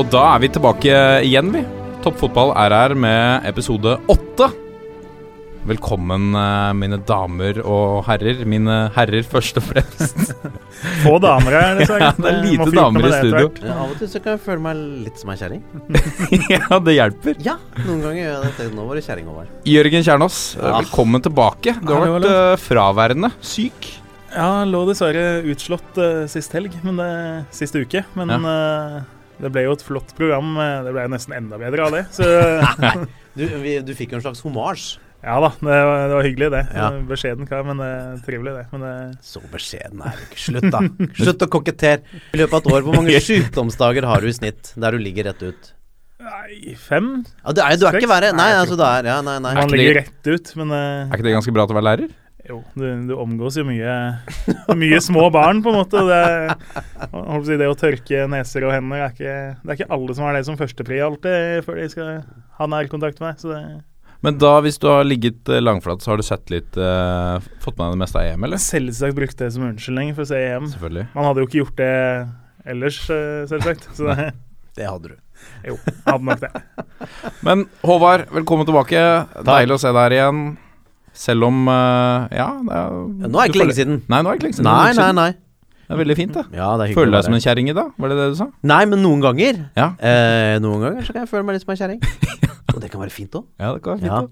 Og da er vi tilbake igjen, vi. Toppfotball er her med episode åtte. Velkommen, eh, mine damer og herrer. Mine herrer, først og fremst. Få damer her, dessverre. Ja, det er lite damer i det studio. Ja, av og til så kan jeg føle meg litt som ei kjerring. ja, det hjelper. Ja, noen ganger gjør jeg dette. Nå var det kjerring over. Jørgen Kjernås, eh, Ja. velkommen tilbake. Du har vært uh, fraværende. Syk. Ja, lå dessverre utslått uh, sist helg, men det, sist uke. Men eh, det ble jo et flott program. eh, Det ble jo nesten enda bedre av det. Så Du, vi, du fikk jo en slags homasj. ja da, det var, det var hyggelig, det. Ja. Beskjeden kar, men eh, trivelig, det. Men det Så beskjeden er du ikke. Slutt, da. Slutt å kokettere. I løpet av et år, hvor mange sykdomsdager har du i snitt der du ligger rett ut? nei, fem? Ja, du, er, du er ikke verre. Nei, Nei, altså, det er Ja, nei, nei. Man ligger rett ut, men uh, Er ikke det ganske bra til å være lærer? Jo, du, du omgås jo mye Mye små barn, på en måte. Det, å si, det å tørke neser og hender er ikke Det er ikke alle som har det som førstepri alltid før de skal ha nærkontakt med deg. Så det Men da, hvis du har ligget eh, langflat, så har du sett litt eh, Fått med deg det meste av EM, eller? selvsagt brukte det som unnskyldning for å se EM. Selvfølgelig. Man hadde jo ikke gjort det ellers, eh, selvsagt. Så det, Det hadde du. jo, hadde nok det. Men Håvard, velkommen tilbake. Deilig å se deg her igjen. Selv om eh, Ja, det er, Nå er det ikke lenge siden. Nei, nå er det ikke lenge siden. Nei, nei, nei. Det er veldig fint, det. Ja, det er Føler du deg som en kjerring i dag? Var det det du sa? Nei, men noen ganger Ja. eh, Noen ganger så kan jeg føle meg litt som en kjerring. Og det kan være fint òg. Ja, det kan være fint. Ja. da.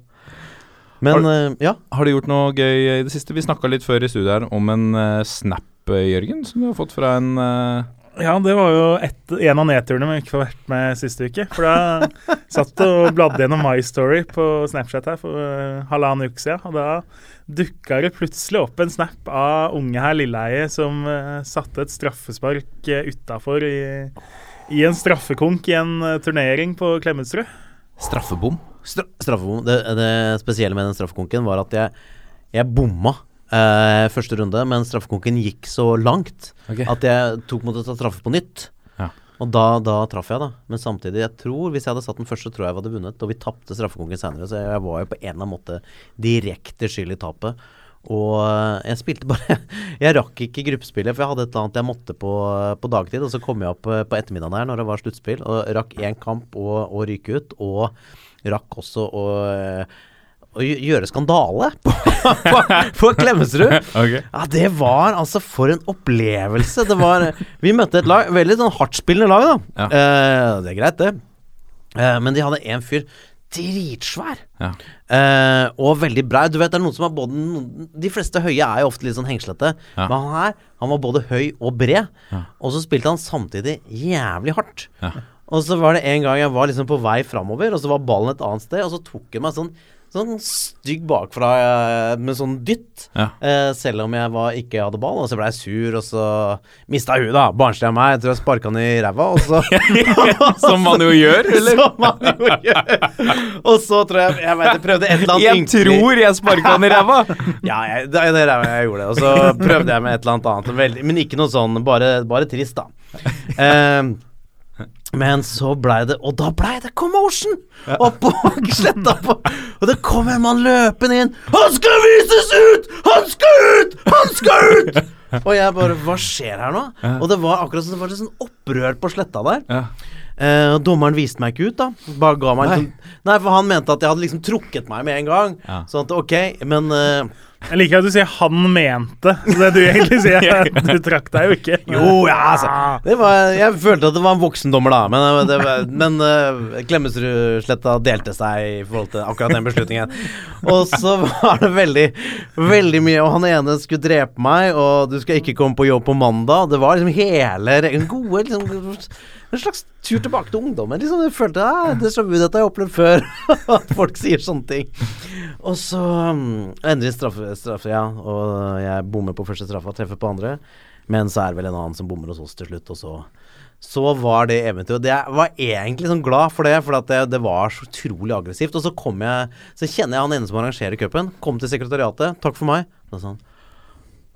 Men eh, ja. Har du gjort noe gøy i det siste? Vi snakka litt før i studiet her om en uh, snap, Jørgen, som du har fått fra en eh, Ja, det var jo et, en av nedturene vi ikke får vært med siste uke. For da satt og bladde gjennom My Story på Snapchat her for uh, halvannen uke siden. Og da dukka det plutselig opp en snap av unge herr Lilleheie som eh, satte et straffespark uh, utafor i, i en straffekonk i en eh, turnering på Klemetsrud. straffebom. Stra straffebom. Det, det spesielle med den straffekonken var at jeg, jeg bomma eh, første runde, men straffekonken gikk så langt okay. at jeg tok mot å ta straffe på nytt. Ja. Og da, da traff jeg, da. Men samtidig, jeg tror hvis jeg hadde satt den første, tror jeg jeg hadde vunnet. Og vi tapte straffekonken senere, så jeg var jo på en eller annen måte direkte skyld i tapet. Og eh, jeg spilte bare Jeg rakk ikke gruppespillet, for jeg hadde et eller annet jeg måtte på, på dagtid. Og så kom jeg opp eh, på ettermiddagen her når det var sluttspill, og rakk én kamp og, og ryke ut. Og rakk også å, eh, å gjøre skandale på, på, på Klemetsrud. Okay. Ja, det var altså for en opplevelse. Det var Vi møtte et lag, veldig sånn hardtspillende lag, da. Ja. Eh, det er greit, det. Eh, men de hadde en fyr dritsvær. Ja. Eh, og veldig brei. Du vet, det er noen som har både noen- De fleste høye er jo ofte litt sånn hengslete. Ja. Men han her, han var både høy og bred. Ja. Og så spilte han samtidig jævlig hardt. Ja. Og så var det en gang jeg var liksom på vei framover, og så var ballen et annet sted, og så tok han meg sånn Sånn stygg bakfra eh, med sånn dytt. Ja. Eh, selv om jeg var, ikke hadde ball. Og så ble jeg sur, og så mista huet, da. Barnslig av meg. Jeg tror jeg sparka han i ræva, og så Som man jo gjør, eller? Som man jo gjør. Og så tror jeg Jeg vet jeg prøvde et eller annet Jeg tror jeg sparka han i ræva! Ja, jeg, det, det ræva jeg gjorde. Og så prøvde jeg med et eller annet annet. Men ikke noe sånn, bare, bare trist, da. Eh, men så blei det Og da blei det commotion! Oppå sletta på Og det kom en mann løpende inn. 'Han skal vises ut! Han skal ut! Han skal ut!' Og jeg bare Hva skjer her nå? Og det var akkurat som det var litt sånn opprør på sletta der. Ja. Eh, dommeren viste meg ikke ut, da. Bare ga meg liksom Nei, for han mente at jeg hadde liksom trukket meg med en gang. Ja. Sånn at ok, men eh, Jeg liker at du sier 'han mente'. Det du egentlig sier, er at du trakk deg jo ikke. Jo, ja, altså. Det var, jeg følte at det var en voksendommer, da. Men, eh, det var, men uh, Klemetsrudsletta delte seg i forhold til akkurat den beslutningen. Og så var det veldig, veldig mye Og han ene skulle drepe meg, og du skal ikke komme på jobb på mandag. Det var liksom hele gode liksom, En slags tur tilbake til ungdommen. Liksom, jeg følte ja, det så ut, har jeg opplevd før. At folk sier sånne ting. Og så um, endelig straffe, straffe, ja. Og jeg bommer på første straffa, treffer på andre. Men så er det vel en annen som bommer hos oss til slutt, og så så var det eventyret Og jeg var egentlig sånn glad for det, for at det, det var så utrolig aggressivt. Og så kom jeg Så kjenner jeg han ene som arrangerer cupen. Kom til sekretariatet. Takk for meg. Da sa han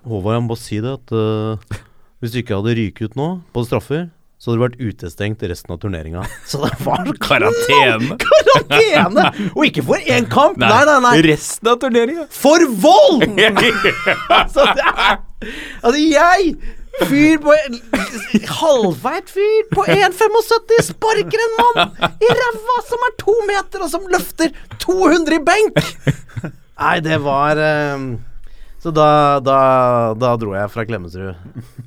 Håvard, jeg må bare si det at uh, hvis du ikke hadde ryket ut nå på straffer, så hadde du vært utestengt resten av turneringa. Så det var Karantene. karantene! Og ikke for én kamp! Nei, nei, nei. Resten av turneringa. For vold! altså, er, altså, jeg Fyr på Halvveit fyr på 1,75 sparker en mann i ræva som er to meter, og som løfter 200 i benk! Nei, det var eh, Så da, da, da dro jeg fra Klemetsrud.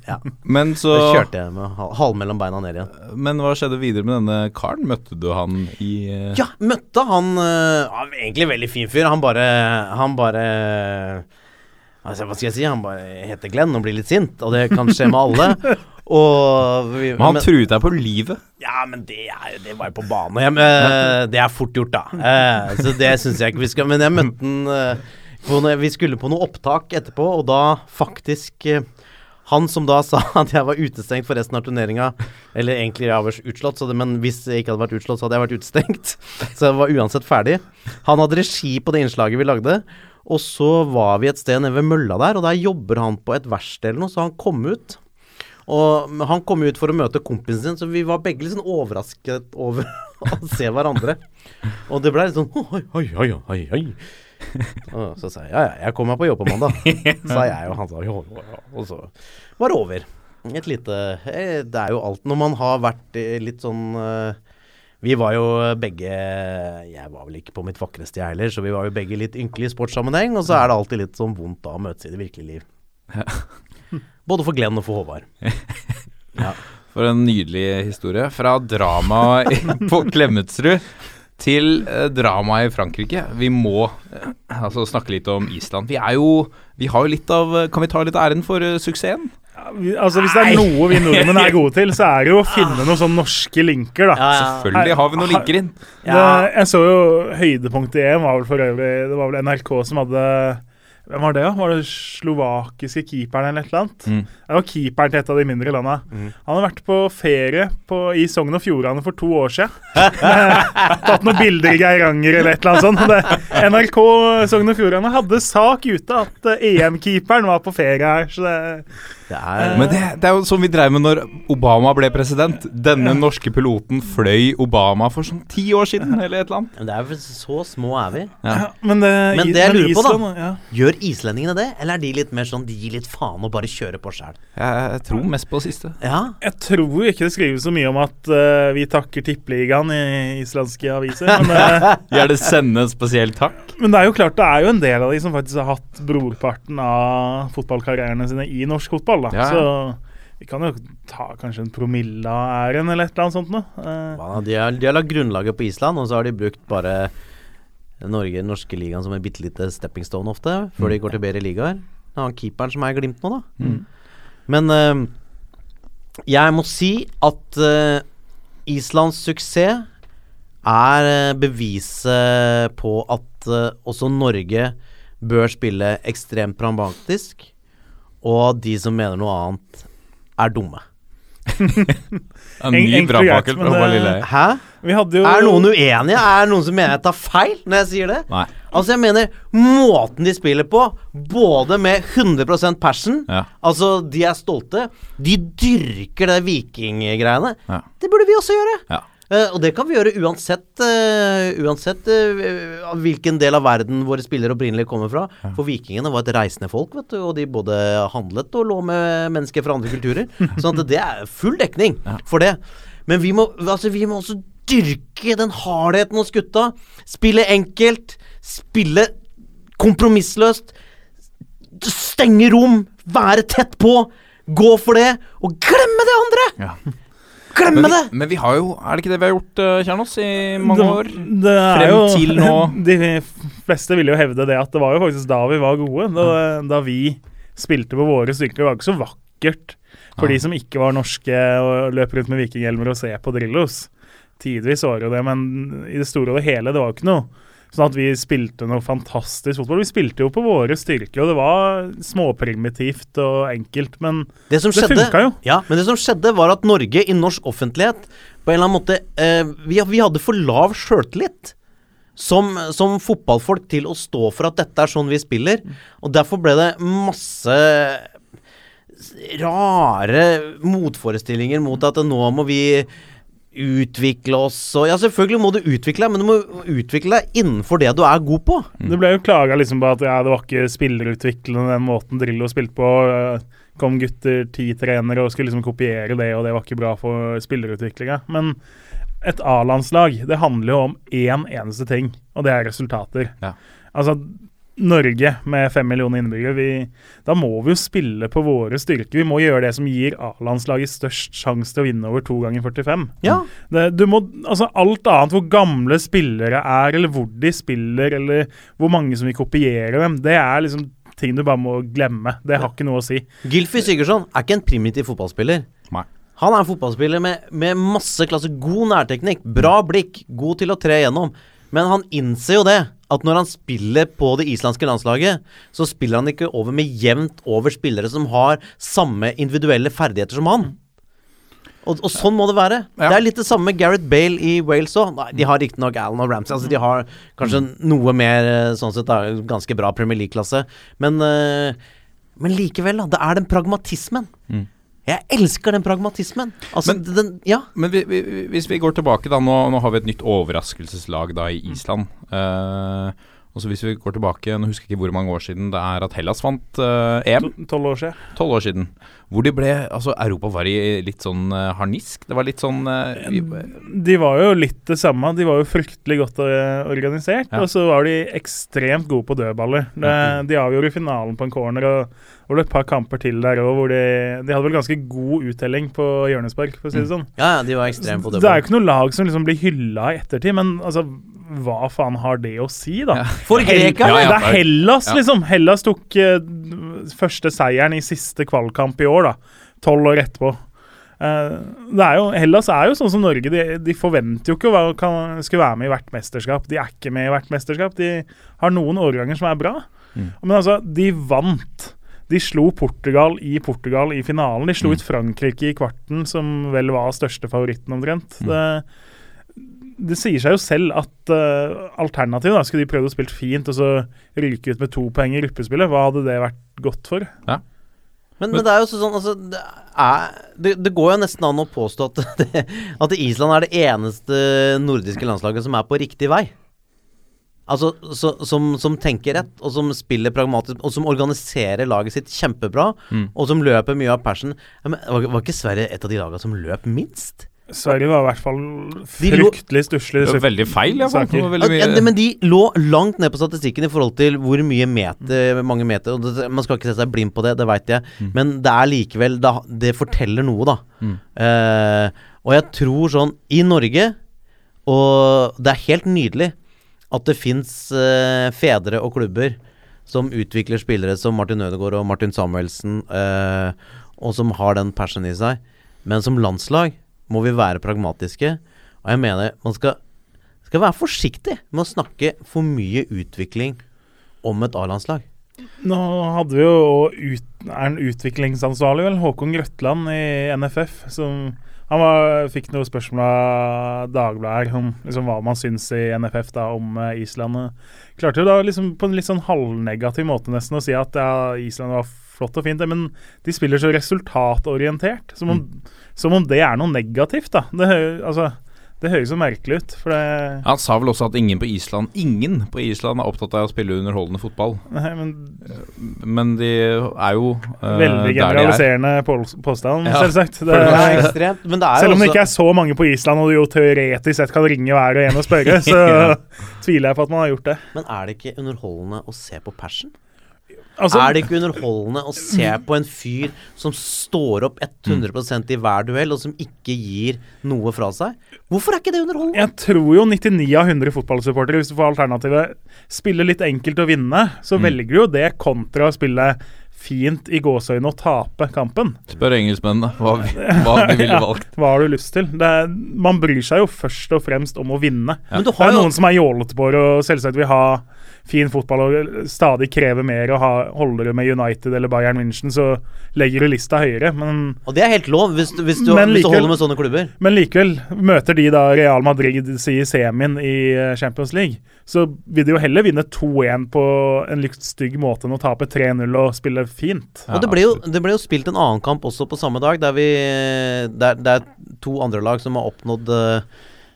Ja. Men så Da kjørte jeg med halv halen mellom beina ned igjen. Men hva skjedde videre med denne karen? Møtte du han i uh... Ja, møtte han uh, Egentlig veldig fin fyr. Han bare Han bare Altså, hva skal jeg si? Han bare heter Glenn og blir litt sint, og det kan skje med alle. Og vi, Men han truet deg på livet. Ja, men det, er, det var jo på bane. Jeg, eh, det er fort gjort, da. Så det syns jeg ikke vi skal Men jeg møtte han noe, Vi skulle på noe opptak etterpå, og da faktisk eh, han som da sa at jeg var utestengt for resten av turneringa Eller egentlig jeg var utslått, det, men hvis jeg ikke hadde vært utslått, så hadde jeg vært utestengt. Så jeg var uansett ferdig. Han hadde regi på det innslaget vi lagde. Og så var vi et sted nede ved mølla der, og der jobber han på et verksted eller noe, så han kom ut. Og han kom ut for å møte kompisen sin, så vi var begge litt sånn overrasket over å se hverandre. Og det ble litt sånn Oi, oi, oi, oi, oi. Og så sa jeg ja, ja, jeg kommer meg på jobb på mandag. Sa jeg, og han sa jo, jo, jo. Og så var det over. Et lite eh, Det er jo alt når man har vært litt sånn eh, vi var jo begge Jeg var vel ikke på mitt vakreste, jeg heller, så vi var jo begge litt ynkelige i sportssammenheng. Og så er det alltid litt sånn vondt da å møtes i det virkelige liv. Både for Glenn og for Håvard. Ja. For en nydelig historie. Fra drama på Klemetsrud til eh, drama i Frankrike. Vi må eh, altså snakke litt om Island. Vi er jo Vi har jo litt av Kan vi ta litt av æren for eh, suksessen? Ja, vi, altså Hvis det er noe vi nordmenn er gode til, så er det jo å finne noen sånne norske linker. da. Ja, ja. Selvfølgelig har vi noen linker inn. Det, jeg så jo høydepunktet i EM var vel for øvrig Det var vel NRK som hadde Hvem var det, da? Var det slovakiske keeperen eller et eller annet? Mm. Det var keeperen til et av de mindre landa. Han hadde vært på ferie på, i Sogn og Fjordane for to år siden. Tatt noen bilder i Geiranger eller et eller annet sånt. Det, NRK Sogn og Fjordane hadde sak ute at eh, EM-keeperen var på ferie her. Så det, Det er Men det, det er jo sånn vi dreiv med når Obama ble president. Denne norske piloten fløy Obama for sånn ti år siden, eller et eller annet. Men det er vel så små er vi. Ja. men det, Men det jeg lurer på, da Island, ja. Gjør islendingene det, eller er de litt mer sånn de gir litt faen og bare kjører på sjæl? Jeg, jeg tror mest på siste. Ja. Jeg tror ikke det skrives så mye om at uh, vi takker Tippeligaen i islandske aviser. Men, uh, Gjør det sende en spesiell takk. men det er jo klart det er jo en del av de som faktisk har hatt brorparten av fotballkarrierene sine i norsk fotball. Da. Ja. Så vi kan jo ta kanskje en promille av æren eller et eller annet sånt noe. Eh? De har, de har lagt grunnlaget på Island, og så har de brukt bare Norge, den norske ligaen som en bitte lite stepping stone ofte, før de går til bedre ligaer. Det er han keeperen som er i Glimt nå, da. Men eh, jeg må si at eh, Islands suksess er eh, beviset på at eh, også Norge bør spille ekstremt pragmatisk, og de som mener noe annet, er dumme. En ny brannfakkel fra Håvard Lilleheie. Hæ? jo Er noen uenige? Er noen som mener jeg tar feil når jeg sier det? Nei. Altså, jeg mener måten de spiller på, både med 100% passion Ja. Altså, de er stolte. De dyrker det vikinggreiene. Ja. Det burde vi også gjøre. Ja. Eh, og det kan vi gjøre uansett eh, Uansett eh, hvilken del av verden våre spillere opprinnelig kommer fra. For vikingene var et reisende folk, vet du, og de både handlet og lå med mennesker fra andre kulturer. sånn at det er full dekning for det. Men vi må, altså, vi må også dyrke den hardheten hos gutta. Spille enkelt. Spille kompromissløst. Stenge rom. Være tett på. Gå for det. Og glemme det andre! Ja. Glemme Men det! men vi har jo Er det ikke det vi har gjort, eh, Kjernos, i mange det, år? Det er Frem jo, til nå. De fleste vil jo hevde det at det var jo faktisk da vi var gode. Da, da vi spilte på våre styrker. Det var ikke så vakkert for de som ikke var norske og løp rundt med vikinghjelmer og se på Drillos. Tidvis var det jo det, men i det store og det hele, det var jo ikke noe sånn at vi spilte noe fantastisk fotball. Vi spilte jo på våre styrker, og det var småprimitivt og enkelt, men Det som det funka jo. Ja, men det som skjedde var at Norge i norsk offentlighet på en eller annen måte eh, vi, vi hadde for lav sjøltillit som, som fotballfolk til å stå for at dette er sånn vi spiller. Og derfor ble det masse rare motforestillinger mot at nå må vi utvikle oss og Ja, selvfølgelig må du utvikle deg, men du må utvikle deg innenfor det du er god på. Det ble jo klaga liksom på at ja, det var ikke spillerutviklende den måten Drillo spilte på. Eh, Kom gutter, ti trenere og skulle liksom kopiere det, og det var ikke bra for spillerutviklinga. Men et A-landslag, det handler jo om én eneste ting, og det er resultater. Ja. Altså, Norge med fem millioner innbyggere, vi, da må vi jo spille på våre styrker. Vi må gjøre det som gir A-landslaget størst sjanse til å vinne over to ganger 45. Ja. Det, du må, altså Alt annet, hvor gamle spillere er, eller hvor de spiller, eller hvor mange som vil kopiere dem, det er liksom ting du bare må glemme. Det har ikke noe å si. Gylfi Sigurdsson er ikke en primitiv fotballspiller. Nei. Han er en fotballspiller med, med masse klasse, god nærteknikk, bra blikk, god til å tre igjennom. Men han innser jo det, at når han spiller på det islandske landslaget, så spiller han ikke over med jevnt over spillere som har samme individuelle ferdigheter som han. Og, og sånn må det være. Ja. Det er litt det samme med Gareth Bale i Wales òg. De har riktignok Allen og Ramsey. Altså de har kanskje noe mer eh, sånn sett da, ganske bra Premier League-klasse. Men, eh, men likevel, da. Det er den pragmatismen. Mm. Jeg elsker den pragmatismen. Altså, Men- den Ja. Men vi, vi, hvis vi går tilbake, da. Nå, nå har vi et nytt overraskelseslag da i Island. Eh, og så hvis vi går tilbake, nå husker jeg ikke hvor mange år siden det er at Hellas vant uh, EM. To- Tolv år siden. Tolv år siden. Hvor de ble Altså, Europa var i litt sånn uh, harnisk. Det var litt sånn uh, vi, De var jo litt det samme. De var jo fryktelig godt organisert. Ja. Og så var de ekstremt gode på dødballer. Det, de avgjorde finalen på en corner, og det var et par kamper til der òg hvor de, de hadde vel ganske god uttelling på hjørnespark, for å si det sånn. Ja, ja, de var ekstremt på Det er jo ikke noe lag som liksom blir hylla i ettertid, men altså hva faen har det å si, da? For grekerne! Ja, ja. Det er Hellas, Ja. liksom. Hellas tok uh, første seieren i siste kvalkamp i år, da. Tolv år etterpå. Uh, det er jo, Hellas er jo sånn som Norge. De, de forventer jo ikke å kan, skulle være med i hvert mesterskap. De er ikke med i hvert mesterskap. De har noen årganger som er bra. Men altså, de vant. De slo Portugal i Portugal i finalen. De slo ut Frankrike i kvarten, som vel var største favoritten omtrent. Det, det sier seg jo selv at uh, alternativet da, Skulle de prøvd å spille fint og så ryke ut med to poeng i gruppespillet, hva hadde det vært godt for? Men, men det er jo sånn altså, det, er, det, det går jo nesten an å påstå at, det, at Island er det eneste nordiske landslaget som er på riktig vei. Altså, så, som, som tenker rett, og som spiller pragmatisk, og som organiserer laget sitt kjempebra, og som løper mye av passion. Ja, men var, var ikke Sverige et av de lagene som løp minst? Sverige var i hvert fall fryktelig stusslig. det var veldig feil, Ja, veldig Ja, men de lå langt ned på statistikken i forhold til hvor mye meter, mange meter og det, Man skal ikke se seg blind på det, det veit jeg, men det er likevel Det, Det forteller noe, da. Eh, og jeg tror sånn I Norge, og det er helt nydelig at det fins eh, fedre og klubber som utvikler spillere som Martin Ødegaard og Martin Samuelsen, eh, og som har den passion i seg. Men som landslag må vi være pragmatiske. Og jeg mener man skal, skal være forsiktig med å snakke for mye utvikling om et A-landslag. Nå hadde vi jo ut, er en utviklingsansvarlig, vel, Håkon Grøtland i NFF, som han var, fikk noen spørsmål av Dagbladet om liksom, hva man syns i NFF da, om uh, Island. Klarte jo da liksom på en litt sånn halvnegativ måte nesten å si at ja, Island var flott og fint, det, men de spiller så resultatorientert. Som om, som om det er noe negativt, da. Det, altså, det høres så merkelig ut. For det Han sa vel også at ingen på Island Ingen på Island er opptatt av å spille underholdende fotball. Nei, men Men de er jo uh, Veldig der de generaliserende påstand, Ja. selvsagt. Det, Det er ekstremt, men det er Selv om det ikke er så mange på Island, og du jo teoretisk sett kan ringe hver og en og spørre, så tviler jeg på at man har gjort det. Men er det ikke underholdende å se på passion? Altså, er det ikke underholdende å se på en fyr som står opp 100% i hver duell, og som ikke gir noe fra seg? Hvorfor er ikke det underholdende? jeg tror jo 99 av 100 fotballsupportere, hvis du får alternativet, spiller litt enkelt å vinne, så velger du jo det kontra å spille fint i gåseøynene å tape kampen. Spør engelskmennene hva, vi- hva de ville valgt. Hva har du lyst til? Det er, man bryr seg jo først og fremst om å vinne. Men du Det er jo noen som er jålete på det og selvsagt vil ha fin fotball og stadig krever mer og ha, holder du med United eller Bayern München, så legger du lista høyere. Men, Og det er helt lov, hvis, du- hvis, du, likevel, hvis du holder med sånne klubber. men likevel, møter de da Real Madrid i semien i eh, Champions League, så vil de jo heller vinne 2-1 på en litt stygg måte enn å tape 3-0 og spille fint. Og det ble, jo, det ble jo spilt en annen kamp også på samme dag, der vi der, Det er to andre lag som har oppnådd uh,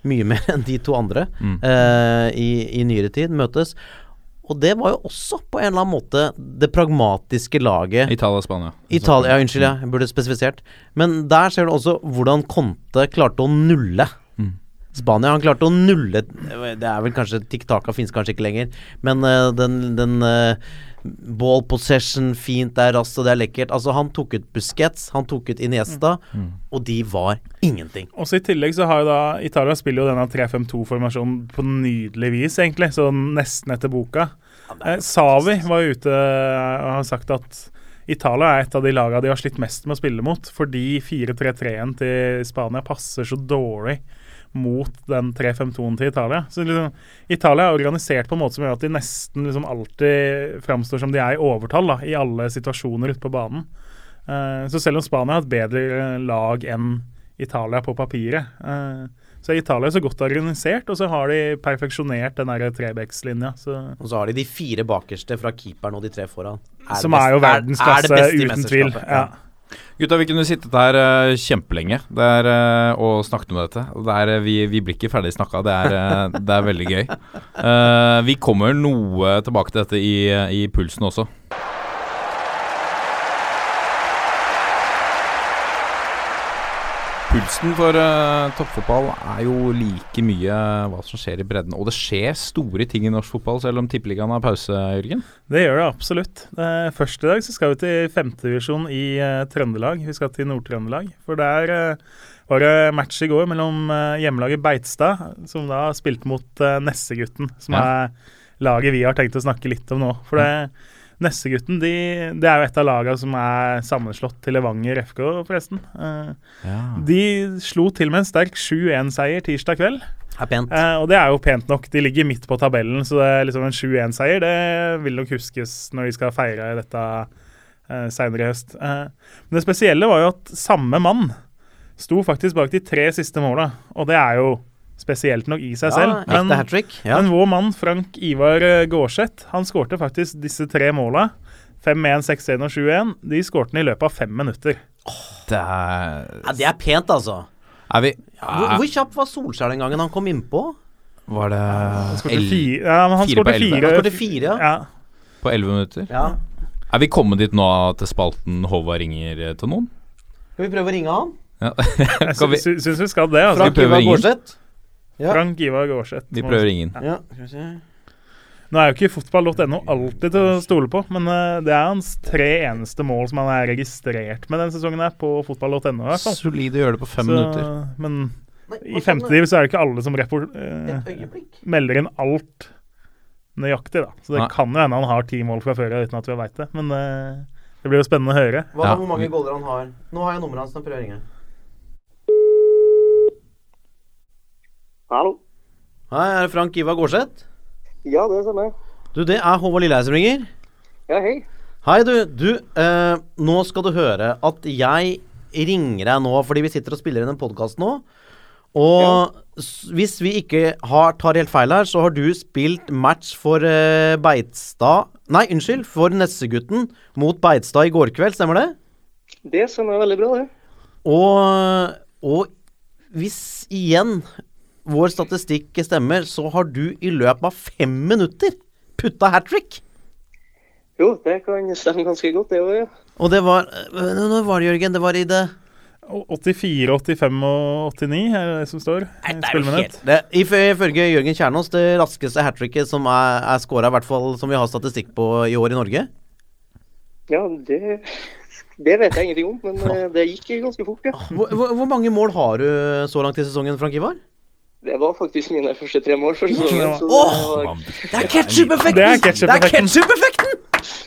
mye mer enn de to andre Mm. uh, i, i nyere tid, møtes. Og det var jo også på en eller annen måte det pragmatiske laget Italia og Spania. Italia, ja, unnskyld, ja, jeg burde spesifisert. Men der ser du også hvordan Conte klarte å nulle. Mm. Spania han klarte å nulle Det er vel kanskje Tiktaka finnes kanskje ikke lenger, men uh, den, den uh, Ball possession, fint, det er raskt og det er lekkert. Altså Han tok ut Busquets, han tok ut Iniesta, og de var ingenting. Også I tillegg så har jo da Italia spiller jo denne 3-5-2-formasjonen på nydelig vis, egentlig. Så nesten etter boka. Eh, Savi var ute eh, og har sagt at Italia er et av de lagene de har slitt mest med å spille mot, fordi 4-3-3-en til Spania passer så dårlig mot den 3-5-2-en til Italia. Så liksom, Italia er organisert på en måte som gjør at de nesten liksom alltid framstår som de er i overtall da, i alle situasjoner ute på banen. Uh, så selv om Spania har et bedre eh, lag enn Italia på papiret, uh, så er Italia så godt organisert, og så har de perfeksjonert den der Trebekslinja. Og så har de de fire bakerste fra keeperen og de tre foran. som er jo best- er- er det verdensklasse, beste i uten tvil. Ja. Gutta, vi kunne sittet her uh, kjempelenge der, er, eh, og snakket om dette. Der, er, eh, vi, vi blir ikke ferdig snakka. Det, det er veldig gøy. Vi kommer noe tilbake til dette i, i pulsen også. Pulsen for uh, toppfotball er jo like mye hva som skjer i bredden. Og det skjer store ting i norsk fotball, selv om Tippeligaen har pause, Jørgen. Det gjør det absolutt. Eh, først i dag så skal vi til femtedivisjon i uh, Trøndelag. Vi skal til Nord-Trøndelag. For der eh, var det match i går mellom uh, hjemmelaget Beitstad, som da spilte mot uh, Nessegutten, som Ja. er laget vi har tenkt å snakke litt om nå. For det, Nessegutten de, det er jo et av lagene som er sammenslått til Levanger FK, forresten. Eh, de slo til med en sterk 7-1-seier tirsdag kveld. Er pent. Eh, og det er jo pent nok. De ligger midt på tabellen, så det er liksom en 7-1-seier. Det vil nok huskes når de skal feire dette uh, seinere i høst. Eh, men det spesielle var jo at samme mann sto faktisk bak de tre siste måla, og det er jo spesielt nok i seg. Ja, selv. Men. Ja. men vår mann Frank Ivar eh, Gårdseth, han skårte faktisk disse tre måla. 5-1, 6-1 og 7-1. De skårte han i løpet av fem minutter. Det er ja, det er pent, altså. Er vi Hvor, hvor kjapp var Solskjær den gangen han kom innpå? Var det Skårte fire, ja, men han skårte fire. Han fire, ja. ja. på elleve minutter? Ja. Er vi kommet dit nå til spalten Håvard ringer eh, til noen? Skal vi prøve å ringe han? Ja. Jeg syns vi skal det. altså. Frank Ivar? Gårdseth? Ja. Frank Ivar Gårdseth. Vi prøver å ringe inn. Ja, skal vi se. Nå er jo ikke fotball.no alltid til å stole på, men eh, det er hans tre eneste mål som han er registrert med den sesongen her på fotball.no. Solid å gjøre det på fem Så, minutter. Men Nei, i femtediv femte div så er det ikke alle som report, eh, melder inn alt nøyaktig, da. Så det Nei. kan jo hende han har ti mål fra før uten at vi veit det. Men eh, det blir jo spennende å høre. Hva Ja. hvor mange goller han har? Nå har jeg nummeret hans, nå prøver jeg å ringe. Hallo. Hei, er det Frank Ivar Gårdseth? Ja, det stemmer. Du, det er Håvard Lilleheie som ringer. Ja, hei. Hei, du. Du, eh, nå skal du høre at jeg ringer deg nå fordi vi sitter og spiller inn en podkast nå. Og ja. hvis vi ikke har, tar helt feil her, så har du spilt match for eh, Beitstad Nei, unnskyld, for Nessegutten mot Beitstad i går kveld, stemmer det? Det stemmer veldig bra, det. Og, og hvis igjen vår statistikk stemmer, så har du i løpet av fem minutter putta hat trick. Jo, det kan stemme ganske godt, det òg, ja. Og det var Når var det, Jørgen? Det var i det 84, 85 og 89 er det som står. Nei, det er jo helt det, if- Ifølge Jørgen Kjernås det raskeste hat tricket som er, er scora, i hvert fall som vi har statistikk på i år i Norge. Ja, det, det vet jeg ingenting om, men eh, det gikk ganske fort, ja. Hvor, hvor, hvor mange mål har du så langt i sesongen, Frank Ivar? Det var faktisk mine første tre mål Første sesongen. Så det var, Det er ketsjup-effekten! Det er ketchup-effekten. ketchup-effekten!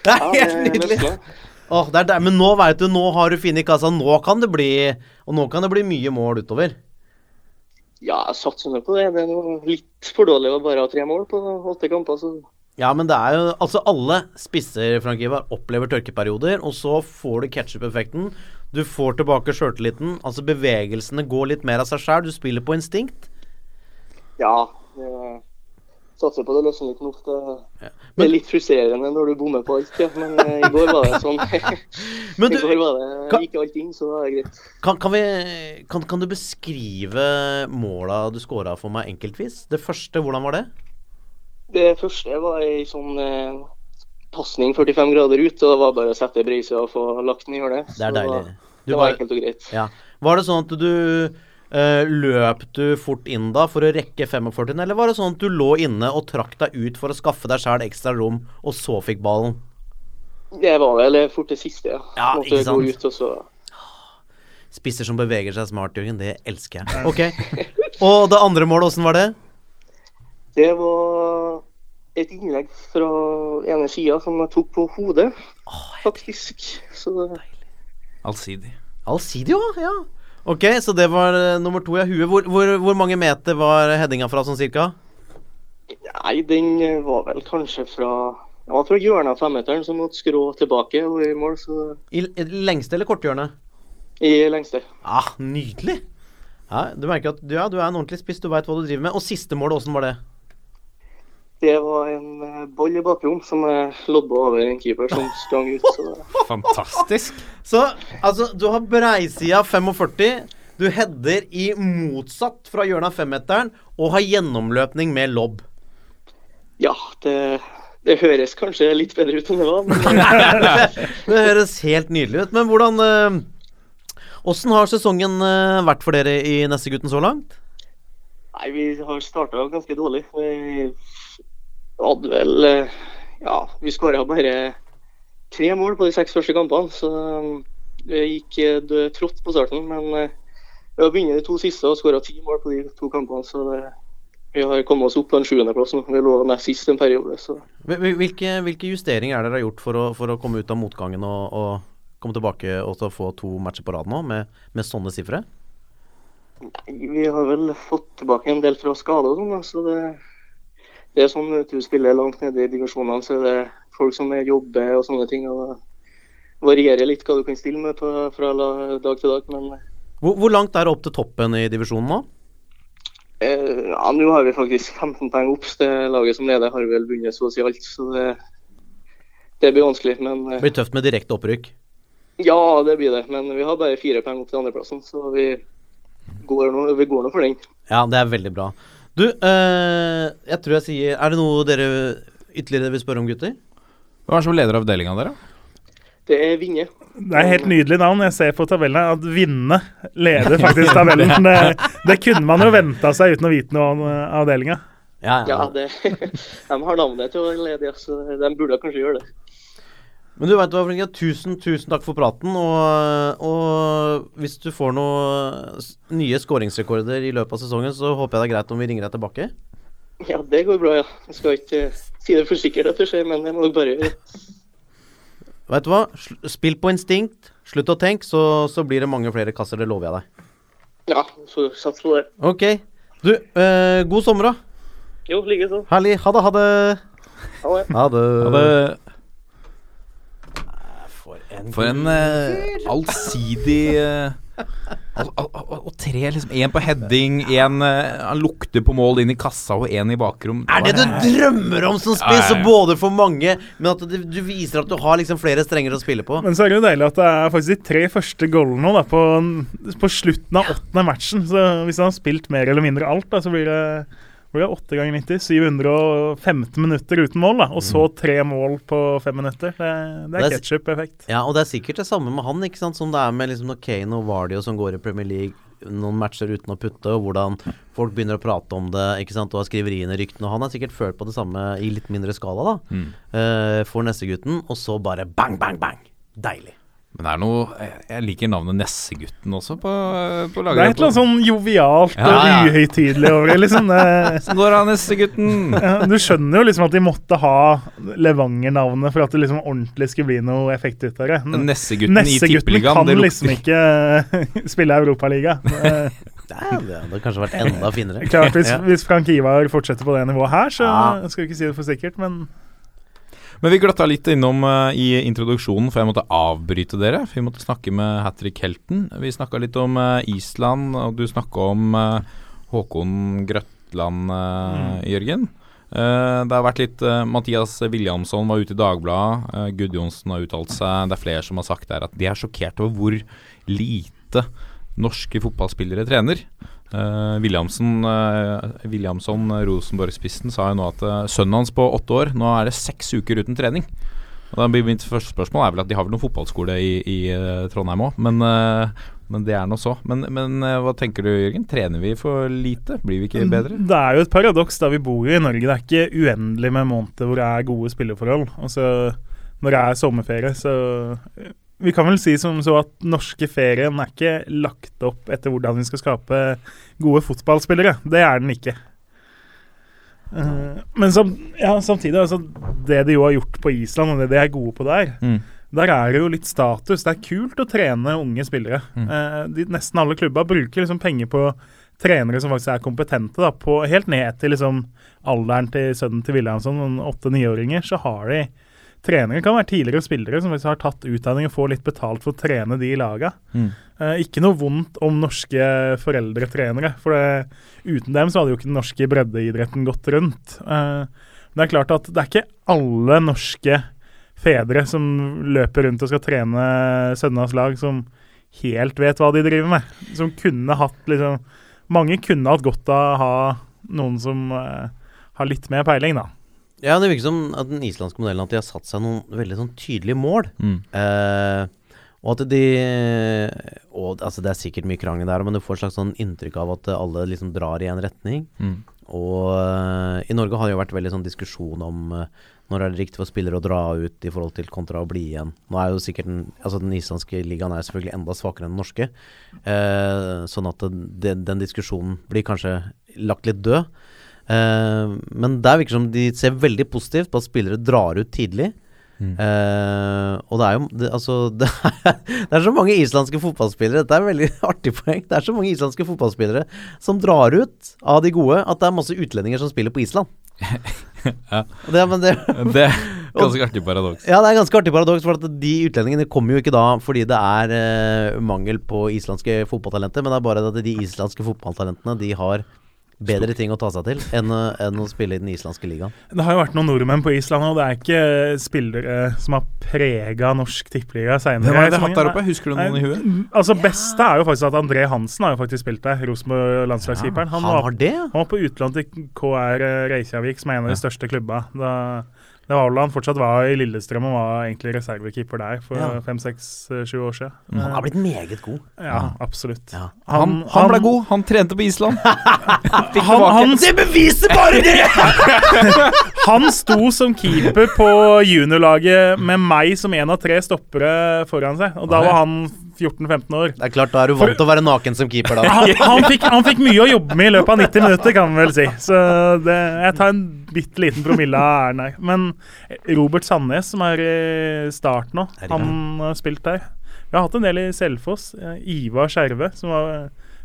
Det er helt nydelig. Åh, det er der. Men nå vet du, nå har du funnet kassa. Nå kan det bli Og nå kan det bli mye mål utover. Ja, jeg satser nå på det. Det er noe litt for dårlig å bare ha tre mål på åtte kamper. så... Ja, men det er jo Altså, alle spisser, Frank Ivar, opplever tørkeperioder, og så får du ketsjup-effekten. Du får tilbake sjøltilliten. Altså, bevegelsene går litt mer av seg sjæl. Du spiller på instinkt. Ja, satser på det løsner litt nå. Det, det er litt frustrerende når du bommer på alt, ja. men eh, i går var det sånn. Men du- I går var det kan- gikk alt inn, så det var greit. Kan, kan, vi, kan, kan du beskrive måla du skåra for meg enkeltvis? Det første, hvordan var det? Det første var ei sånn eh, pasning 45 grader ut, og det var bare å sette breisa og få lagt den i hjørnet. Det er deilig. Det, Du det var- var enkelt og greit. Ja. Var det sånn at du eh, Løp du fort inn da for å rekke 45, eller var det sånn at du lå inne og trakk deg ut for å skaffe deg sjæl ekstra rom, og så fikk ballen? Det var vel fort det siste, ja. Ja, Måtte ikke sant. gå ut, og så Spisser som beveger seg smart, Jørgen. Det elsker jeg. Ok. Og det andre målet, åssen var det? Det var et innlegg fra ene sida som jeg tok på hodet, faktisk. Så det Allsidig. Allsidig, jo. Ja. Ok, så det var eh, nummer to, ja. Huet. Hvor, hvor, hvor mange meter var headinga fra, sånn cirka? Nei, den var vel kanskje fra Den var fra hjørnet av femmeteren som måtte skrå tilbake og i mål, så I, i lengste eller korthjørnet? i lengste. Ah, nydelig! Ja, du merker at du, ja, du er en ordentlig spiss, du veit hva du driver med. Og siste målet, åssen var det? Det var en eh, ball i bakrom som jeg lodda over en keeper som sprang ut. Så Fantastisk. Så altså, du har breisida 45. Du header i motsatt fra hjørnet av femmeteren og har gjennomløpning med lobb. ja, det, det høres kanskje litt bedre ut enn det var. Men Det høres helt nydelig ut. Men hvordan eh, Åssen har sesongen eh, vært for dere i Nessegutten så langt? nei, vi har starta ganske dårlig. Vi hadde vel eh, Ja, vi skåra bare tre mål på de seks første kampene, så eh, det gikk eh, trått på starten. Men eh, vi har vunnet de to siste og skåra ti mål på de to kampene, så det, vi har kommet oss opp på en sjuendeplass nå. Vi lå nest sist en periode, så Hvil- hvil- Hvilke, hvilke justeringer er dere har gjort for å, for å komme ut av motgangen og, og komme tilbake og så få to matcher på rad nå med, med sånne sifre? Vi har vel fått tilbake en del fra skade og sånn, så det, det er sånn at du spiller langt nede i divisjonene, så er det folk som er jobber og sånne ting. og Det varierer litt hva du kan stille med på, fra dag til dag, men Hvor, hvor langt er det opp til toppen i divisjonen nå? eh, ja, nå har vi faktisk 15 poeng opp. Det laget som leder har vel vunnet så å si alt, så det, det blir vanskelig. Men Det blir tøft med direkte opprykk. ja, det blir det. Men vi har bare fire poeng opp til andreplassen, så vi går nå, vi går nå for den. Ja, det er veldig bra. Du, eh, jeg tror jeg sier Er det noe dere ytterligere vil spørre om, gutter? Hvem er som leder avdelinga dere? Det er Vinje. Det er helt nydelig navn. Jeg ser på tabellen at Vinne leder faktisk tabellen. Det, det kunne man jo venta seg uten å vite noe om eh, avdelinga. Ja, Ja, det, de har navnet til å lede, så de burde kanskje gjøre det. Men du vet hva, Flinke. tusen, tusen takk for praten. Og, og hvis du får noen nye skåringsrekorder i løpet av sesongen, så håper jeg det er greit om vi ringer deg tilbake. Ja, det går bra, ja. Jeg skal ikke si det for sikkert at det skjer, men jeg må nok bare gjøre. Vet du hva? Spill på instinkt. Slutt å tenke, så, så blir det mange flere kasser. Det lover jeg deg. Ja, så sats på det. Ok. Du, eh, god sommer, da. Jo, likeså. Herlig. Ha det, ha det. Ha det. Ha det. Ha det For en, For en eh, allsidig uh, al- al- al- Og tre, liksom. Én på heading, én Han lukter på mål inn i kassa, og én i bakrom. Er det du drømmer om som spiss, og både for mange, men at du, du viser at du har liksom flere strenger å spille på? Men så er det jo deilig at det er faktisk de tre første goalene nå da, på, på slutten av åttende matchen. Så hvis han har spilt mer eller mindre alt, da, så blir det, blir det 8 ganger 90. 715 minutter uten mål, da. Og så tre mål på fem minutter. Det, det er er- ketsjup-effekt. Ja, og det er sikkert det samme med han, ikke sant, som det er med liksom Kane og Vardy som går i Premier League noen matcher uten å putte, og hvordan folk begynner å prate om det, ikke sant, og har skriveriene, ryktene, og han har sikkert følt på det samme i litt mindre skala, da, Mm. uh, for neste gutten, og så bare bang, bang, bang. Deilig. Men det er noe Jeg, liker navnet Nessegutten også på, på Det er et eller annet sånn jovialt Ja, ja. og uhøytidelig over det. liksom. Når er Nessegutten? ja, du skjønner jo liksom at de måtte ha Levanger-navnet for at det liksom ordentlig skulle bli noe effekt ut av det. Nessegutten i Nessegutten Tippeligaen, kan det liksom ikke spille Europaliga. Eh, Det det hadde kanskje vært enda finere. Klart, hvis, Ja. hvis Frank Ivar fortsetter på det nivået her, så Ja. skal vi ikke si det for sikkert, men Men vi glatta litt innom uh, i introduksjonen, for jeg måtte avbryte dere. For vi måtte snakke med Hattrick Helten. Vi snakka litt om uh, Island, og du snakka om eh, Håkon Grøtland, mm. Jørgen. Det har vært litt Mathias Williamson var ute i Dagbladet. Gudjonsen har uttalt seg. Det er flere som har sagt der at de er sjokkert over hvor lite norske fotballspillere trener. Eh, Williamson, uh, Williamson Rosenborg-spissen, sa jo nå at uh, sønnen hans på åtte år Nå er det seks uker uten trening. Og da blir Mitt første spørsmål er vel at de har vel noen fotballskole i, i Trondheim òg, men, men det er nå så. Men, men hva tenker du, Jørgen? Trener vi for lite? Blir vi ikke bedre? det er jo et paradoks da vi bor i Norge. Det er ikke uendelig med måneder hvor det er gode spilleforhold. Altså, når det er sommerferie, så Vi kan vel si som så at norske ferien er ikke lagt opp etter hvordan vi skal skape gode fotballspillere. Det er den ikke. Uh, men som, ja, samtidig, altså, det de jo har gjort på Island, og det de er gode på der, Mm. der er det jo litt status. Det er kult å trene unge spillere. Mm. Uh, de, nesten alle klubber bruker liksom penger på trenere som faktisk er kompetente. Da, på, helt ned til liksom alderen til sønnen til Williamson, åtte-niåringer, så har de trenere. kan være tidligere spillere som har tatt utdanning og får litt betalt for å trene de laga. Mm. Eh, ikke noe vondt om norske foreldretrenere, for det, uten dem så hadde jo ikke den norske breddeidretten gått rundt. Eh, det er klart at det er ikke alle norske fedre som løper rundt og skal trene sønnenes lag, som helt vet hva de driver med. Som kunne hatt liksom Mange kunne hatt godt av å ha noen som eh, har litt mer peiling, da. Ja, det virker som at den islandske modellen at de har satt seg noen veldig sånn tydelige mål. Mm. Eh, og at de Og altså det er sikkert mye krangel der, men du får et slags sånn inntrykk av at alle liksom drar i en retning. Mm. Og eh, i Norge har det jo vært veldig sånn diskusjon om eh, når er det riktig for spillere å dra ut i forhold til kontra å bli igjen. Nå er jo sikkert den, altså den islandske ligaen er selvfølgelig enda svakere enn den norske. Eh, sånn at det, den diskusjonen blir kanskje lagt litt død. Eh, men der virker det som de ser veldig positivt på at spillere drar ut tidlig. Mm. Uh, og det er jo det, altså, det, er, det er så mange islandske fotballspillere Dette er et veldig artig poeng. Det er så mange islandske fotballspillere som drar ut av de gode, at det er masse utlendinger som spiller på Island. Ja. Det, men det, Det er ganske artig paradoks. ja, det er ganske artig paradoks, for at de utlendingene kommer jo ikke da fordi det er uh, mangel på islandske fotballtalenter, men det er bare at de islandske fotballtalentene De har bedre ting å ta seg til enn, å- enn å spille i den islandske ligaen. Det har jo vært noen nordmenn på Island, og det er ikke spillere som har prega norsk tippeliga seinere. Hvem har dere hatt der oppe? Husker du noen i huet? Altså, Beste er jo faktisk at André Hansen har jo faktisk spilt der, Rosenborg-landslagskeeperen. Han har det, ja. Han var på utlån til KR Reykjavik, som er en av de største klubba. Da, det var vel da han fortsatt var i Lillestrøm og var egentlig reservekeeper der for Ja. fem, seks, sju år siden. Han har blitt meget god. Ja, absolutt. Ja. Han, han ble god. Han trente på Island. Han, han, Det beviser bare det! han sto som keeper på juniorlaget med meg som en av tre stoppere foran seg. Og da var han 14-15 år. Det er klart, da er du vant til å være naken som keeper, da. Han, han, fikk, han fikk mye å jobbe med i løpet av 90 minutter, kan man vel si. Så det, jeg tar en bitte liten promille av æren her. Men Robert Sandnes, som er i start nå, han har spilt der. Vi har hatt en del i Selfoss. Ivar Skjerve, som var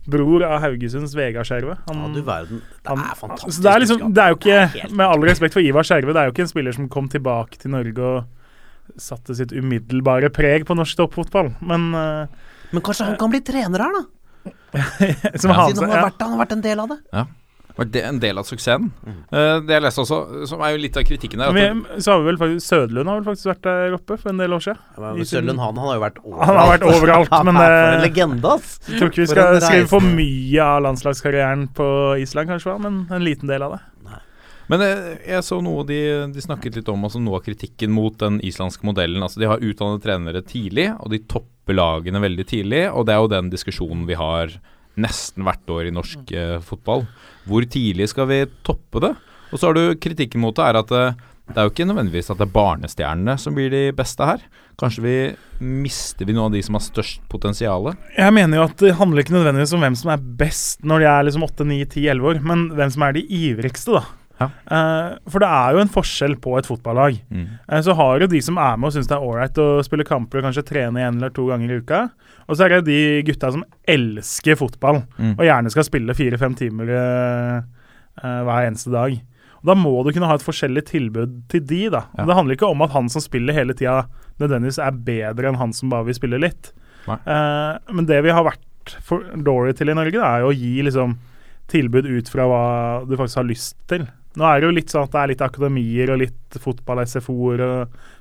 bror av Haugesunds Vegard Skjerve. Han- Ja, du verden. Det er fantastisk. Så det er liksom, det er jo ikke, med all respekt for Ivar Skjerve, det er jo ikke en spiller som kom tilbake til Norge og satte sitt umiddelbare preg på norsk toppfotball, men uh, Men kanskje han kan bli trener her, da? som han, Siden han har, vært, han har vært en del av det. Ja vært en del av suksessen? Eh, det jeg leste også, som er jo litt av kritikken der. Så har vi vel faktisk Sødlund har vel faktisk vært der oppe for en del år siden. Ja, Sørlund han, han har jo vært overalt. Han har vært overalt, men er For en legende, ass. Jeg tror ikke vi skal skrive for mye av landslagskarrieren på Island, kanskje, men en liten del av det. Men eh, jeg så noe de, de snakket litt om, altså noe av kritikken mot den islandske modellen. Altså De har utdannet trenere tidlig, og de topper lagene veldig tidlig. Og det er jo den diskusjonen vi har nesten hvert år i norsk eh, fotball. Hvor tidlig skal vi toppe det? Og så har du kritikken mot det er at eh, det er jo ikke nødvendigvis at det er barnestjernene som blir de beste her. Kanskje vi mister vi noen av de som har størst potensial? Jeg mener jo at det handler ikke nødvendigvis om hvem som er best når de er liksom 8, 9, 10, 11 år, men hvem som er de ivrigste, da. Ja. Eh, for det er jo en forskjell på et fotballag. Mm. Uh, så har du de som er med og syns det er ålreit å spille kamper og kanskje trene én eller to ganger i uka. Og så er det de gutta som elsker fotball Mm. og gjerne skal spille fire-fem timer uh, hver eneste dag. Og Da må du kunne ha et forskjellig tilbud til de, da. Ja. Det handler ikke om at han som spiller hele tida, nødvendigvis er bedre enn han som bare vil spille litt. Men det vi har vært for dårlige til i Norge, da, er jo å gi liksom tilbud ut fra hva du faktisk har lyst til. Nå er det jo litt sånn at det er litt akademier og litt fotball-SFO-er.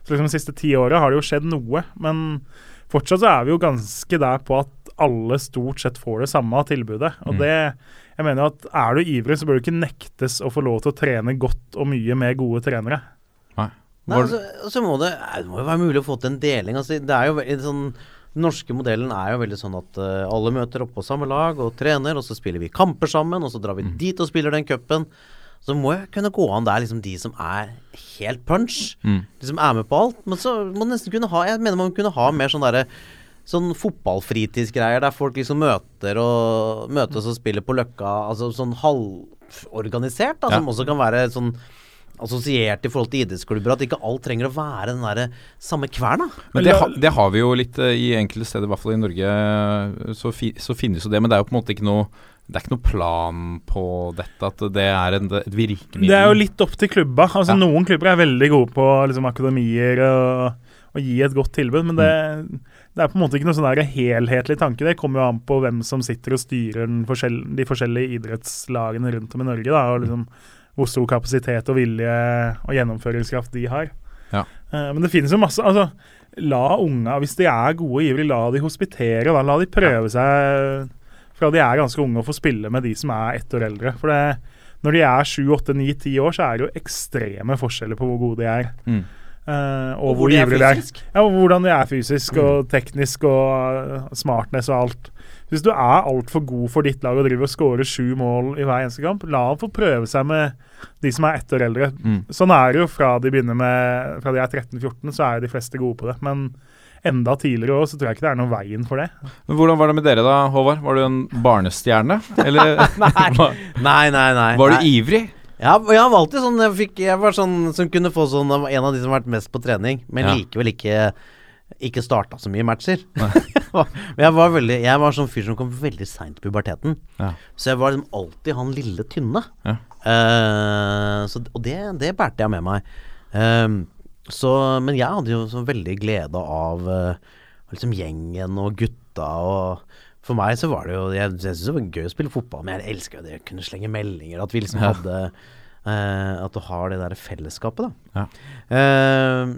Så liksom De siste ti åra har det jo skjedd noe, men fortsatt så er vi jo ganske der på at alle stort sett får det samme tilbudet. Og Mm. det Jeg mener at er du ivrig, så bør du ikke nektes å få lov til å trene godt og mye med gode trenere. Nei, Nei, altså, og så må det, det må jo være mulig å få til en deling. Altså, det er jo veldig sånn Den norske modellen er jo veldig sånn at uh, alle møter opp på samme lag og trener, og så spiller vi kamper sammen, og så drar vi dit og spiller den cupen. Så må jeg kunne gå an der liksom de som er helt punch, Mm. de som er med på alt. Men så må man nesten kunne ha Jeg mener man kunne ha mer sånn derre Sånn fotballfritidsgreier der folk liksom møter og møtes og spiller på Løkka. Altså sånn halvorganisert, da, Ja. som også kan være sånn assosiert i forhold til idrettsklubber. At ikke alt trenger å være den derre samme kverna. Men det, ha, det har vi jo litt eh, i enkelte steder, i hvert fall i Norge. eh, Så, fi, så finnes jo det, men det er jo på en måte ikke noe Det er ikke noe plan på dette, at det er en, et virkemiddel. Det er jo litt opp til klubba. Altså Ja. Noen klubber er veldig gode på liksom, akademier og å gi et godt tilbud, men det, det er på en måte ikke noe sånn helhetlig tanke. Det kommer jo an på hvem som sitter og styrer forskjell, de forskjellige idrettslagene rundt om i Norge. Da, og liksom hvor stor kapasitet og vilje og gjennomføringskraft de har. Ja. Uh, men det finnes jo masse altså, La unga, hvis de er gode og ivrige, la de hospitere. Da, la de prøve seg fra de er ganske unge og få spille med de som er ett år eldre. For det, når de er sju, åtte, ni, ti år, så er det jo ekstreme forskjeller på hvor gode de er. Mm. Uh, og, Og hvor hvor de er ivrige de er. fysisk. Ja, og hvordan de er fysisk og teknisk og uh, smartness og alt. Hvis du er altfor god for ditt lag og driver og scorer sju mål i hver eneste kamp, la ham få prøve seg med de som er ett år eldre. Mm. Sånn er det jo fra de begynner med Fra de er 13-14, så er de fleste gode på det. Men enda tidligere òg, så tror jeg ikke det er noen veien for det. Men hvordan var det med dere da, Håvard? Var du en barnestjerne? Eller var, Nei, nei, nei. var du nei. ivrig? Ja, jeg var alltid sånn Jeg, fikk, jeg var sånn som kunne få sånn En av de som har vært mest på trening, men Ja. likevel ikke ikke starta så mye matcher. Men jeg var veldig Jeg var sånn fyr som kom veldig seint i puberteten. Ja. Så jeg var liksom alltid han lille tynne. Ja. Uh, så, og det, det bærte jeg med meg. Ehm, så, men jeg hadde jo så veldig glede av eh, liksom gjengen og gutta og for meg så var det jo Jeg, jeg syns det var gøy å spille fotball, men jeg elska det å kunne slenge meldinger. At vi liksom Ja. hadde uh, At du har det der fellesskapet, da. Ja. Uh,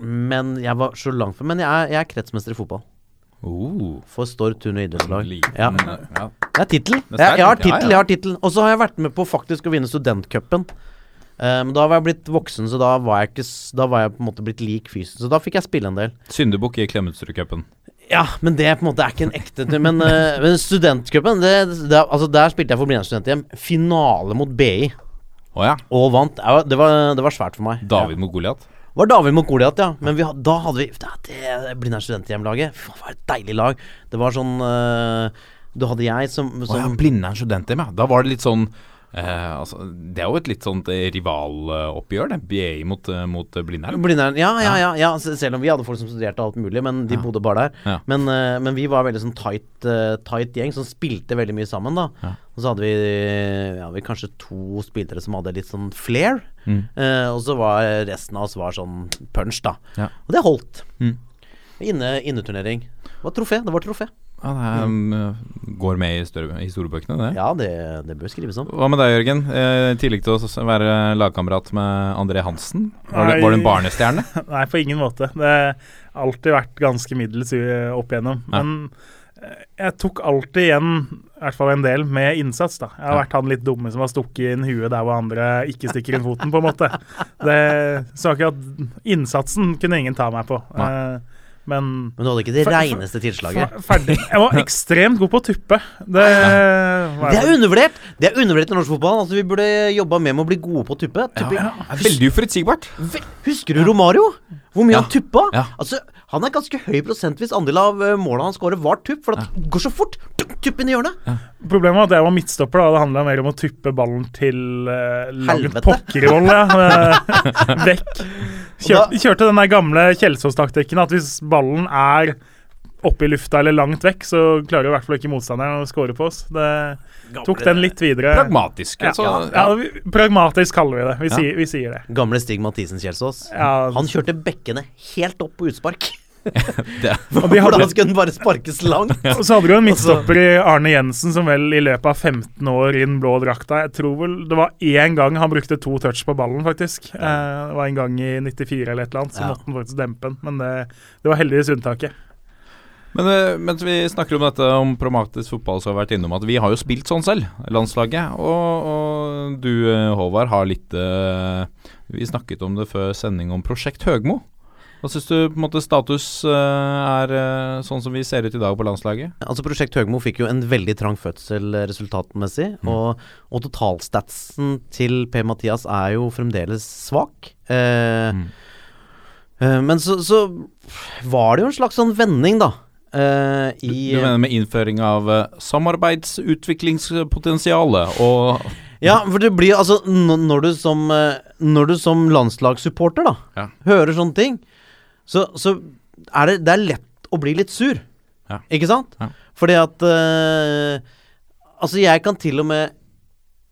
men jeg var så langt fra Men jeg er, jeg er kretsmester i fotball. Uh. For Stord turn- og idrettslag. Ja. Det er tittel. Jeg, har tittel, jeg har tittel Og så har jeg vært med på faktisk å vinne studentcupen. Eh, Men da var jeg blitt voksen, så da var jeg ikke Da var jeg på en måte blitt lik fysisk. Så da fikk jeg spille en del. Syndebukk i Klemetsrud-cupen. Ja, men det på en måte er ikke en ekte Men, uh, men studentcupen, altså der spilte jeg for Blindern. Finale mot BI, Oh, ja. og vant. Det var, det var, svært for meg. David mot Goliat. Var David mot Goliat, ja. Men vi, da hadde vi Det, Det Blindern studenthjem-laget Faen, det var et deilig lag. Det var sånn uh, Du hadde jeg som, Å ja, Blindern studenthjem, ja. Da var det litt sånn eh, altså, Det er jo et litt sånt eh, rivaloppgjør, det. BI mot, eh, mot eh, Blindern. Blindern, ja, ja, ja, ja. Selv om vi hadde folk som studerte alt mulig, men de bodde bare der. Men, men vi var veldig sånn tight, tight gjeng som spilte veldig mye sammen, da. Og så hadde vi, ja, vi kanskje to spillere som hadde litt sånn flair. Mm. Eh, og så var resten av oss var sånn punch, da. Og det holdt. Mm. Inne, inneturnering. Det var trofé. Det var trofé. Ja, det er, mm, går med i større- historiebøkene, det. Ja, det, det bør skrives om. Hva med deg, Jørgen? Eh, I tillegg til å være lagkamerat med André Hansen. Var du, var du en barnestjerne? Nei, på ingen måte. Det har alltid vært ganske middels opp igjennom. Ja. Men eh, jeg tok alltid igjen i hvert fall en del med innsats. da. Jeg har Ja. vært han litt dumme som har stukket inn huet der hvor andre ikke stikker inn foten, på en måte. Det, så akkurat innsatsen kunne ingen ta meg på. Nei. Men Men du hadde ikke det reineste tilslaget. Ferdig. Jeg var ekstremt god på å tuppe. Det, Det er undervurdert! Det er undervurdert i norsk fotball. Altså, vi burde jobba mer med å bli gode på å tuppe. Tuppe- Ja, er veldig uforutsigbart. Husker du Romario? Hvor mye Ja. han tuppa? Ja. Altså, han er ganske høy prosentvis andel av målene måla han skårer, var tupp. For det går så fort. Tupp, tupp inn i hjørnet. Problemet var at jeg var midtstopper. da Det handla mer om å tuppe ballen til uh, langt pokker i Ja. eh, Vekk. Kjør, kjørte den der gamle Kjelsås-taktikken at hvis ballen er oppe i lufta eller langt vekk, så klarer i hvert fall ikke motstanderen å score på oss. Det tok den litt videre. Pragmatisk. Ja, ja. ja, vi, pragmatisk kaller vi det. Vi, Ja. sier, vi sier det. Gamle Stig Mathisen Kjelsås. Ja, Han kjørte bekkene helt opp på utspark. og de hadde, Hvordan skulle den bare sparkes langt? og så hadde du en midtstopper i Arne Jensen som vel i løpet av 15 år i den blå drakta Jeg tror vel det var én gang han brukte to touch på ballen, faktisk. Eh, det var en gang i 94 eller et eller annet, så Ja. måtte han faktisk dempe den. Men det, det var heldigvis unntaket. Men eh, mens vi snakker om dette om promatisk fotball, så har vi vært innom at vi har jo spilt sånn selv, landslaget. Og, og du, eh, Håvard, har litt eh, Vi snakket om det før sending om Prosjekt Høgmo. Hva syns du på en måte status eh, er eh, sånn som vi ser ut i dag på landslaget? Altså Prosjekt Høgmo fikk jo en veldig trang fødsel resultatmessig. resultatmessig. Og, og totalstatsen til Per-Mathias er jo fremdeles svak. Eh, Mm. eh, men så, så var det jo en slags sånn vending, da. eh, Du, i, du mener med innføring av samarbeidsutviklingspotensialet og Ja, for det blir altså Når du som, eh, når du som landslagssupporter da Ja. hører sånne ting, så, så er det, det er lett å bli litt sur. Ja. Ikke sant? Ja. Fordi at uh, Altså, jeg kan til og med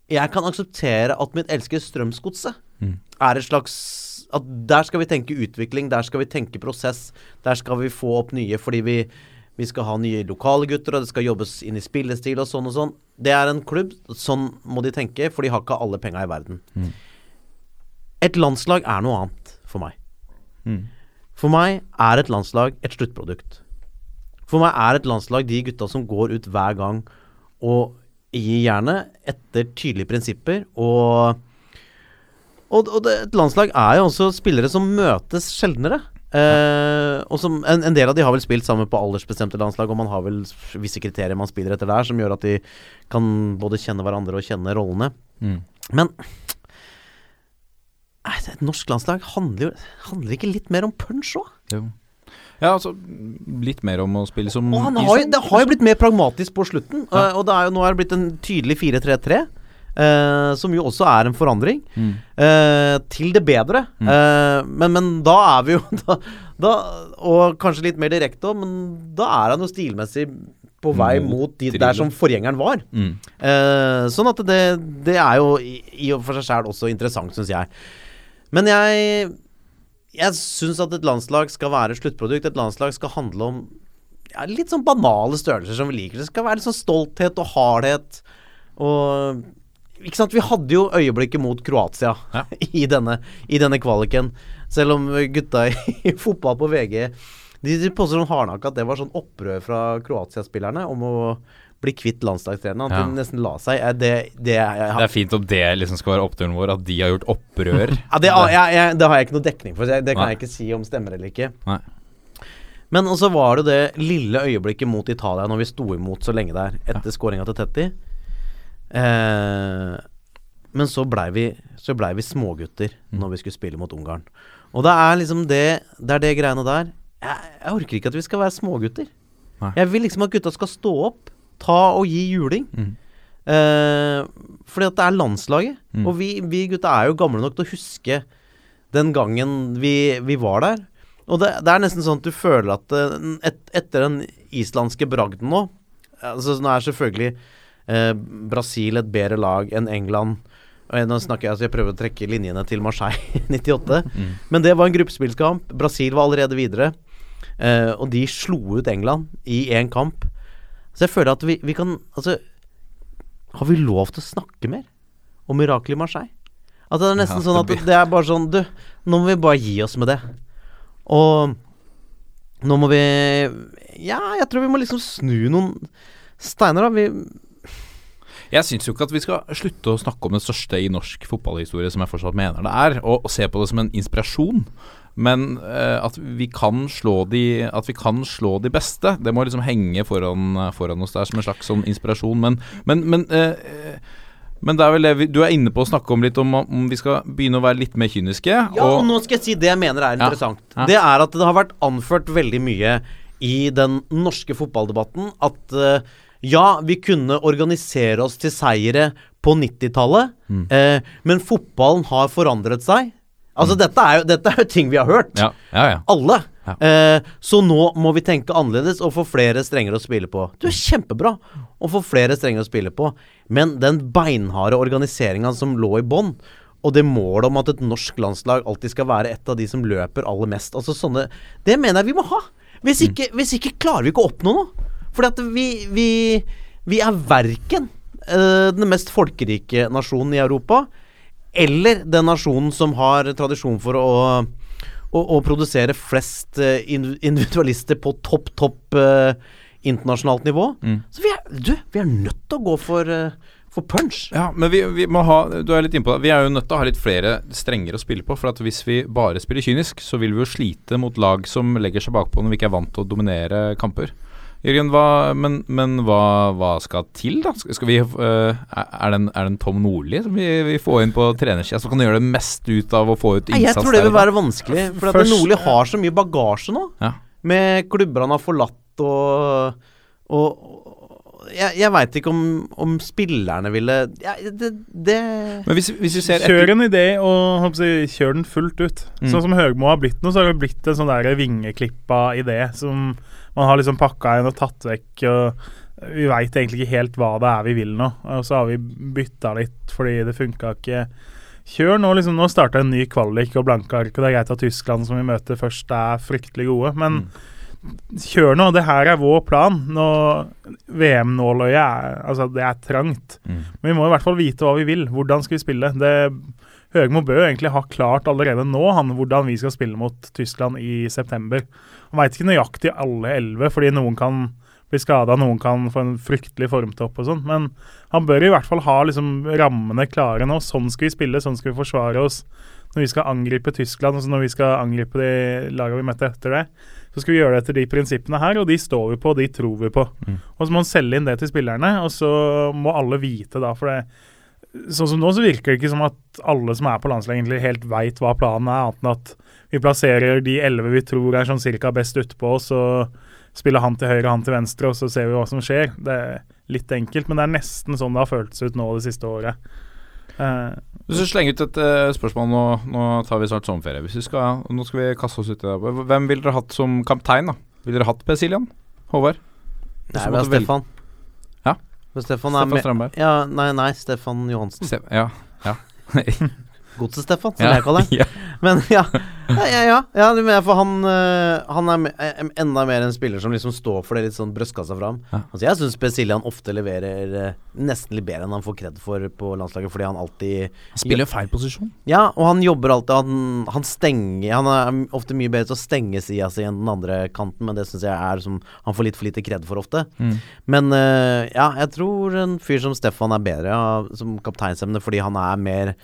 Jeg kan akseptere at mitt elskede Strømsgodset Mm. er et slags At der skal vi tenke utvikling, der skal vi tenke prosess, der skal vi få opp nye fordi vi vi skal ha nye lokale gutter, og det skal jobbes inn i spillestil og sånn og sånn. Det er en klubb. Sånn må de tenke, for de har ikke alle penga i verden. Mm. Et landslag er noe annet for meg. Mm. For meg er et landslag et sluttprodukt. For meg er et landslag de gutta som går ut hver gang og gir jernet etter tydelige prinsipper. Og, og, og det, et landslag er jo også spillere som møtes sjeldnere. Eh, og som, en, en del av de har vel spilt sammen på aldersbestemte landslag, og man har vel visse kriterier man spiller etter der, som gjør at de kan både kjenne hverandre og kjenne rollene. Mm. Men et norsk landslag handler jo handler ikke litt mer om punch òg? Ja, altså litt mer om å spille som Og han har det har jo blitt mer pragmatisk på slutten. Ja. eh, og det er jo, nå er det blitt en tydelig 4-3-3. Uh, som jo også er en forandring. Mm. Uh, til det bedre. Mm. Uh, men, men da er vi jo da, da, Og kanskje litt mer direkte òg, men da er han jo stilmessig på vei Mot mot de, der som forgjengeren var. Mm. Eh, sånn at det, det er jo i, i og for seg sjæl også interessant, syns jeg. Men jeg Jeg syns at et landslag skal være et sluttprodukt. Et landslag skal handle om ja, litt sånn banale størrelser som vi liker. Det skal være litt sånn stolthet og hardhet og Ikke sant, vi hadde jo øyeblikket mot Kroatia Ja. i, denne, i denne kvaliken. Selv om gutta i fotball på VG De, de påstår sånn hardnakka at det var sånn opprør fra Kroatia-spillerne om å bli kvitt landslagstreneren. At Ja. de nesten la seg. Det, det, jeg, Det er fint om det liksom skal være oppturen vår, at de har gjort opprør. ja, det, jeg, jeg, det har jeg ikke noe dekning for. Det, kan Nei. jeg ikke si om stemmer eller ikke. Nei. Men også var det det lille øyeblikket mot Italia når vi sto imot så lenge der etter skåringa til Tetti. Eh, men så blei vi, så ble vi smågutter Mm. når vi skulle spille mot Ungarn. Og det er liksom det Det er det greiene der. Jeg, jeg orker ikke at vi skal være smågutter. Nei. Jeg vil liksom at gutta skal stå opp, ta og gi juling. Mm. Eh, fordi at det er landslaget. Mm. Og vi, vi gutta er jo gamle nok til å huske den gangen vi, vi var der. Og det, det er nesten sånn at du føler at eh, et, etter den islandske bragden nå altså Nå er selvfølgelig eh, Brasil et bedre lag enn England. Og nå snakker jeg, altså jeg prøver å trekke linjene til Marseille 98. Mm. Men det var en gruppespillskamp. Brasil var allerede videre. Eh, og de slo ut England i én kamp. Så jeg føler at vi, vi kan Altså Har vi lov til å snakke mer om mirakelet i Marseille? At det er nesten Ja, sånn at det er bare sånn Du, nå må vi bare gi oss med det. Og nå må vi Ja, jeg tror vi må liksom snu noen steiner, da. Vi Jeg syns jo ikke at vi skal slutte å snakke om det største i norsk fotballhistorie, som jeg fortsatt mener det er, og, og se på det som en inspirasjon. Men uh, at vi kan slå de At vi kan slå de beste, det må liksom henge foran, foran oss der som en slags sånn inspirasjon. Men, men, men uh, men det er vel det vi, du er inne på å snakke om litt om om vi skal begynne å være litt mer kyniske. Ja, og nå skal jeg si det jeg mener er interessant. Ja. Det er at det har vært anført veldig mye i den norske fotballdebatten at uh, ja, vi kunne organisere oss til seire på 90-tallet, Mm. eh, men fotballen har forandret seg. Altså, dette, er jo, dette er jo ting vi har hørt. Ja, ja, ja. Alle. Eh, så nå må vi tenke annerledes og få flere strenger å spille på. Du er kjempebra å få flere strenger å spille på, men den beinharde organiseringa som lå i bånn, og det målet om at et norsk landslag alltid skal være et av de som løper aller mest Altså sånne Det mener jeg vi må ha. Hvis ikke, hvis ikke klarer vi ikke å oppnå noe. Fordi at vi, vi, vi er verken eh, den mest folkerike nasjonen i Europa eller den nasjonen som har tradisjon for å å, å produsere flest eh, individualister på topp, topp eh, internasjonalt nivå. Mm. Så vi er, du, vi er nødt til å gå for, eh, for punch. Ja, men vi, vi må ha Du er litt innpå det. Vi er jo nødt til å ha litt flere strenger å spille på. For at hvis vi bare spiller kynisk, så vil vi jo slite mot lag som legger seg bakpå når vi ikke er vant til å dominere kamper. Jørgen, hva, men, men hva, hva skal til, da? Skal, vi, uh, er, det en, er det en Tom Nordli som vi, vi får inn på trenersida, som kan gjøre det mest ut av å få ut Nei, jeg tror det vil være vanskelig. For at Først- Nordli har så mye bagasje nå, Ja. med klubber han har forlatt og Og, jeg, jeg veit ikke om, om spillerne ville ja, det, det Men hvis, hvis vi ser Kjør en idé og håper jeg, kjør den fullt ut. Mm. Sånn som Høgmo har blitt nå, så har det blitt en sånn der vingeklippa idé som man har liksom pakka inn og tatt vekk. og Vi veit egentlig ikke helt hva det er vi vil nå. Og så har vi bytta litt fordi det funka ikke. Kjør nå, liksom. Nå starta en ny kvalik og blanke ark, og det er greit at Tyskland, som vi møter først, er fryktelig gode. Men kjør nå. Det her er vår plan. Nå VM-nåløyet er Altså, det er trangt. Mm. Men vi må i hvert fall vite hva vi vil. Hvordan skal vi spille? Det Høgmo Bø egentlig har klart allerede nå han, hvordan vi skal spille mot Tyskland i september. Han veit ikke nøyaktig alle elleve, fordi noen kan bli skada, noen kan få en fryktelig formtopp og sånn. Men han bør i hvert fall ha liksom rammene klare nå. Sånn skal vi spille, sånn skal vi forsvare oss når vi skal angripe Tyskland, og når vi skal angripe de lagene vi møtte etter det. Så skal vi gjøre det etter de prinsippene her, og de står vi på, og de tror vi på. Og så må man selge inn det til spillerne, og så må alle vite da, for det Sånn som nå så virker det ikke som at alle som er på landslaget egentlig helt veit hva planen er, annet enn at vi plasserer de elleve vi tror er sånn cirka best utpå, og så spiller han til høyre, og han til venstre, og så ser vi hva som skjer. Det er litt enkelt, men det er nesten sånn det har føltes ut nå det siste året. Uh, Hvis du slenger ut et uh, spørsmål nå, nå tar vi snart sommerferie. Hvis vi skal, nå skal vi kaste oss ut i det. Hvem ville dere hatt som kaptein? da? Ville dere hatt Per Siljan? Håvard? Nei, vi har Stefan. Stefan, er Stefan Strandberg. Ja, nei, nei, Stefan Johansen. Se, ja. ja. Godset-Stefan, som jeg kaller ham. Men ja, ja, ja, for han, øh, han er eh, enda mer en spiller som liksom står for det litt sånn brystkassa fram. Altså, jeg syns Besilian ofte leverer øh, nesten litt bedre enn han får kred for på landslaget, fordi han alltid Han spiller feil posisjon. Ja, og han jobber alltid Han, han stenger Han er ofte mye bedre til å stenge sida si enn den andre kanten, men det syns jeg er som Han får litt for lite kred for ofte. Mm. Men ja, jeg tror en fyr som Stefan er bedre ja, som kapteinsemne, fordi han er mer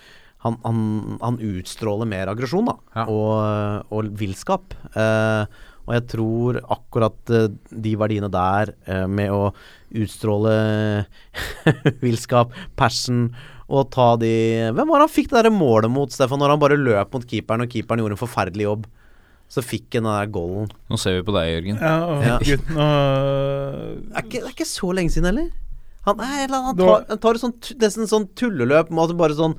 han, han, han utstråler mer aggresjon da, Ja. og, og villskap. Eh, og jeg tror akkurat eh, de verdiene der, eh, med å utstråle villskap, passion, og ta de Hvem var det han fikk det der målet mot, Stefan, når han bare løp mot keeperen, og keeperen gjorde en forferdelig jobb? Så fikk han den der goalen. Nå ser vi på deg, Jørgen. ja, å, Ja. Gud, nå Det er ikke, det er ikke så lenge siden heller. Han, er, han, tar, han tar et sånt, nesten sånn tulleløp med at du bare sånn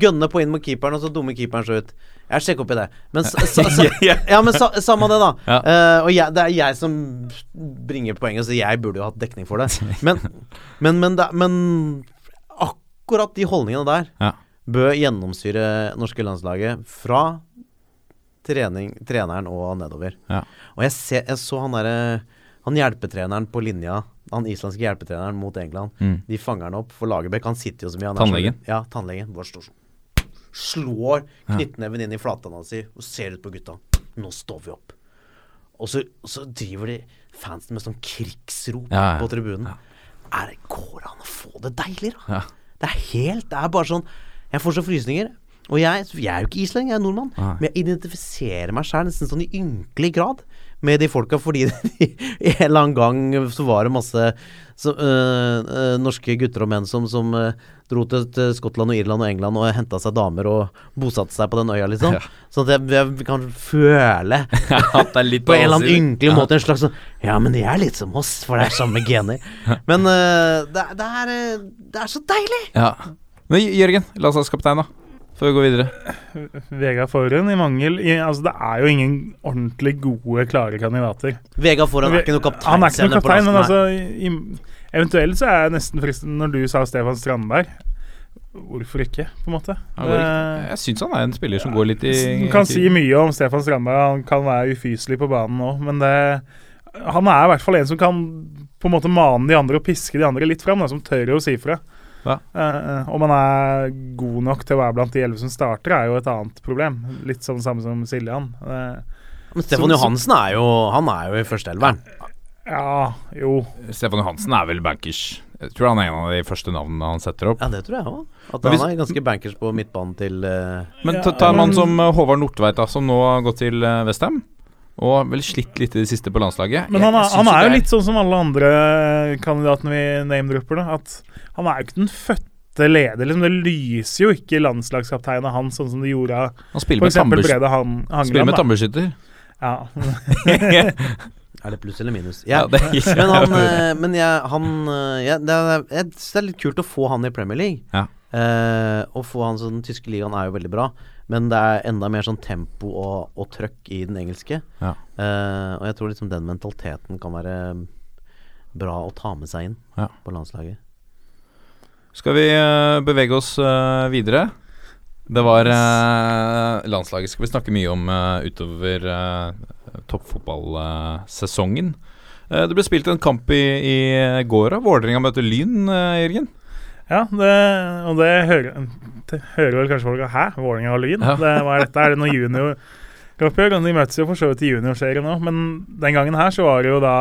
gønne på inn mot keeperen, og så dummer keeperen seg ut. Jeg sjekker opp i det. Men, sa, sa, ja, men sa, samme det, da. Ja. Uh, og jeg, det er jeg som bringer poenget, så jeg burde jo hatt dekning for det. Men, men, men, men akkurat de holdningene der Ja. bør gjennomsyre norske landslaget fra trening, treneren og nedover. Ja. Og jeg, ser, jeg så han derre Han hjelpetreneren på linja, han islandske hjelpetreneren mot England, Mm. de fanger han opp for Lagerbäck. Han sitter jo så mye. er Tannlegen? Ja, tannlegen. Bare står sånn. Slår knyttneven inn i flattanna si og ser ut på gutta. Nå står vi opp. Og så, så driver de fansen med sånn krigsrop Ja, ja. på tribunen. Er det Går det an å få det deiligere? Ja. Det er helt Det er bare sånn Jeg får så frysninger. Og jeg, jeg er jo ikke islending, jeg er nordmann. Men jeg identifiserer meg sjøl nesten sånn i ynkelig grad med de folka, fordi de, en eller annen gang så var det masse så, øh, øh, norske gutter og menn som, som øh, dro til, til Skottland og Irland og England og henta seg damer og bosatte seg på den øya, liksom. Ja. Sånn at jeg, jeg kan føle At det er litt på en eller annen ynkelig Ja. måte en slags sånn Ja, men de er litt som oss, for det er samme gener. Men øh, det, er- det, er, øh, det er så deilig! Ja. Men Jørgen, landslagskaptein, da? Før vi går videre. Vegard Forhen i mangel i, Altså, det er jo ingen ordentlig gode, klare kandidater. Vegard Forhen er ikke noe Han er ikke noe kaptein, men altså i, Eventuelt så er jeg nesten fristen Når du sa Stefan Strandberg Hvorfor ikke, på en måte? Det- Jeg syns han er en spiller som går litt i Du kan si mye om Stefan Strandberg. Han kan være ufyselig på banen nå, men det Han er i hvert fall en som kan på en måte mane de andre og piske de andre litt fram, da, som tør å si fra. Ja. Eh, eh, om han er god nok til å være blant de elleve som starter, er jo et annet problem. Litt sånn samme som Siljan. Uh, Men Stefan Johansen er jo Han er jo i førsteelveren. ja, jo. Stefan Johansen er vel bankers. Jeg tror han er en av de første navnene han setter opp. Ja, det tror jeg òg. At hvis- han er ganske bankers på midtbanen til uh... Men ta, ta en mann som Håvard Nordtveit, da, som nå har gått til uh, Westham. Og vel slitt litt i det siste på landslaget. Men han er, han er jo er... litt sånn som alle andre kandidatene vi name-dropper, da. At han er jo ikke den fødte leder. Liksom. Det lyser jo ikke landslagskapteinen hans sånn som det gjorde av Han spiller f.eks. med, tamburskytter Brede Han spiller med tamburskytter. Ja. Er det pluss eller minus? Ja, Ja, det er men han, eh, men jeg, han eh, jeg, det, er, jeg det er litt kult å få han i Premier League. Ja. Eh, å få han sånn Den tyske ligaen er jo veldig bra, men det er enda mer sånn tempo og, og trøkk i den engelske. Ja. Uh, og jeg tror liksom den mentaliteten kan være bra å ta med seg inn Ja. på landslaget. Skal vi uh, bevege oss uh, videre? Det var Landslaget skal vi snakke mye om utover uh, toppfotballsesongen. Det ble spilt en kamp i, i går. av Vålerenga møter Lyn, Jørgen. Ja, det, og det hører, det hører vel kanskje folk Hæ? Vålerenga og Lyn? Ja. Det, hva er dette? Er det noe junioroppgjør? De møtes jo for så vidt i juniorserien nå, men den gangen her så var det jo da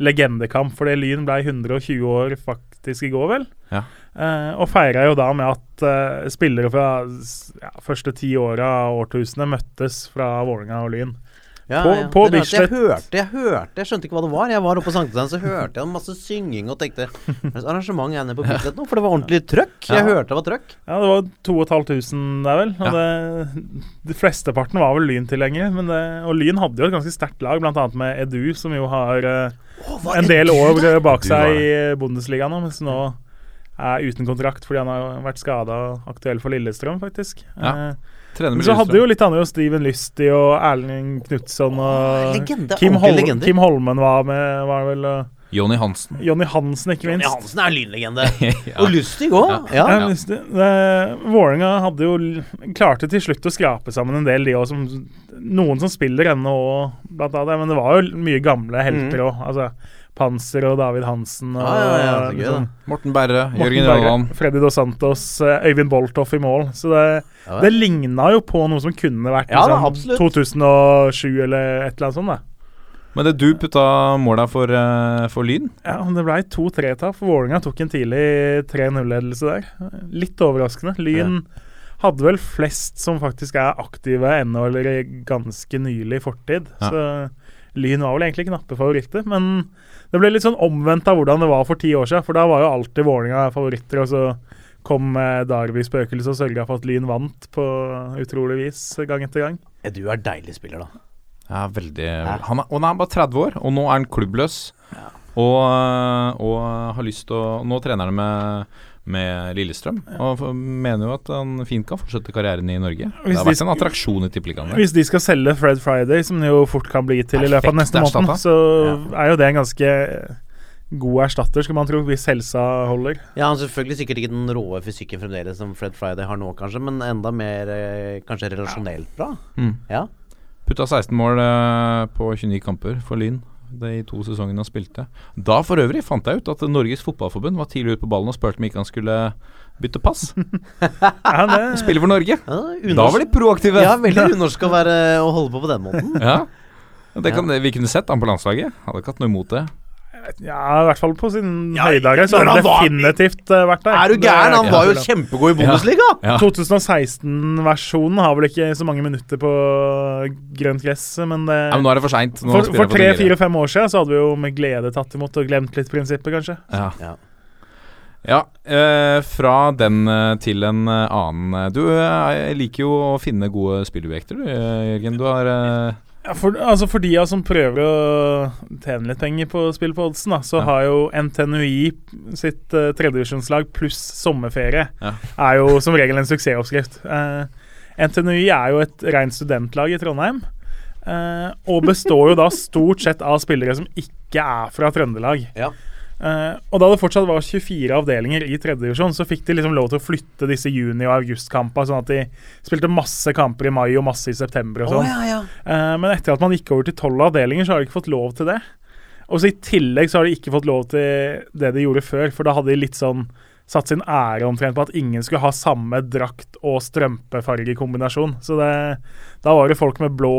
legendekamp, fordi Lyn ble 120 år faktisk i går, vel? Ja. Eh, og feira jo da med at eh, spillere fra ja, første ti åra av årtusenet møttes fra Vålerenga og Lyn. Ja, På- ja. på Det er Bislett. Jeg hørte, jeg hørte, jeg skjønte ikke hva det var. Jeg var oppe på Sankthanshaugen, så hørte jeg masse synging og tenkte arrangement er nede på Bislett nå? For det var ordentlig trøkk. Jeg Ja. hørte det var trøkk. Ja, det var 2500 der, vel. Og det, de flesteparten var vel Lyn-tilhengere. Og Lyn hadde jo et ganske sterkt lag, bl.a. med Edu, som jo har var en del år der? bak seg i Bundesliga nå, mens nå er uten kontrakt fordi han har vært skada og aktuell for Lillestrøm, faktisk. Ja, Eh, Trener men med så hadde jo litt annet jo Steven Lystig og Erling Knutson og legende, Kim, Hol legender. Kim Holmen var med, var vel Jonny Hansen. Jonny Hansen, ikke Jonny minst. Hansen er lynlegende. ja. Og lystig òg. Ja. Ja, Lysty. Det- Vålerenga hadde jo klarte til slutt å skrape sammen en del, de òg, Noen som spiller ennå òg, blant annet. Men det var jo mye gamle helter òg. Altså Panser og David Hansen og ah, ja, ja, gøy, sånn. Morten Berre, Jørgen Jørgen Freddy Dos Santos, eh, Øyvind Boltoff i mål. Så det, Ja, det ligna jo på noe som kunne vært Ja liksom, 2007 eller et eller annet sånt. da Men det du putta måla for, eh, for Lyn? Ja, Det ble 2-3-tap. for Vålerenga tok en tidlig 3-0-ledelse der. Litt overraskende. Lyn hadde vel flest som faktisk er aktive ennå, eller i ganske nylig fortid. Ja. Så Lyn var vel egentlig knappe favoritter. Men det ble litt sånn omvendt av hvordan det var for ti år siden. For da var jo alltid Vålerenga favoritter, og så kom eh, Darby-spøkelset og sørga for at Lyn vant på utrolig vis gang etter gang. Du er deilig spiller, da. Ja, veldig han er, Og han er bare 30 år, og nå er han klubbløs. Og, og har lyst til å Nå trener han med, med Lillestrøm, og mener jo at han fint kan fortsette karrieren i Norge. Det har de vært en attraksjon i Tippeligaen. Hvis de skal selge Fred Friday, som det jo fort kan bli til i løpet av neste måned, så så er jo det en ganske god erstatter, skal man tro, hvis helsa holder. Ja, han selvfølgelig sikkert ikke den råe fysikken fremdeles som Fred Friday har nå, kanskje, men enda mer eh, kanskje relasjonelt bra. Mm. Ja. Putta 16 mål eh, på 29 kamper for Lyn de to sesongene han spilte. Da for øvrig fant jeg ut at Norges Fotballforbund var tidlig ute på ballen og spurte om ikke han skulle bytte pass. Ja, det, Spille for Norge. Ja, Da var de proaktive. Ja, veldig unorsk å, være, å holde på på den måten. Ja. Det kan, Vi kunne sett han på landslaget. Hadde ikke hatt noe imot det. Ja, i hvert fall på sin Ja, høydager. så har han definitivt eh, vært der. Er du gæren? Han var jo kjempegod i Bundesliga! Ja. 2016-versjonen har vel ikke så mange minutter på grønt gress, men det Ja, men nå er det for seint. For, for tre, fire, fem år siden så hadde vi jo med glede tatt imot og glemt litt prinsippet, kanskje. Ja. Ja. Ja, eh, fra den eh, til en eh, annen. Du eh, liker jo å finne gode spillobjekter, du, Jørgen. Du har eh, Ja, for, altså for de som prøver å tjene litt penger på spill på oddsen, da, så Ja. har jo NTNUI sitt uh, tredjevisjonslag pluss sommerferie Ja. er jo som regel en suksessoppskrift. Uh, NTNUI er jo et rent studentlag i Trondheim. Uh, og består jo da stort sett av spillere som ikke er fra Trøndelag. Ja. Eh, og da det fortsatt var 24 avdelinger i tredjedivisjon, så fikk de liksom lov til å flytte disse juni- og augustkampene, sånn at de spilte masse kamper i mai og masse i september og Å Oh, ja, ja. uh, men etter at man gikk over til tolv avdelinger, så har de ikke fått lov til det. Og så I tillegg så har de ikke fått lov til det de gjorde før, for da hadde de litt sånn satt sin ære omtrent på at ingen skulle ha samme drakt og strømpefargekombinasjon. Så det, da var det folk med blå,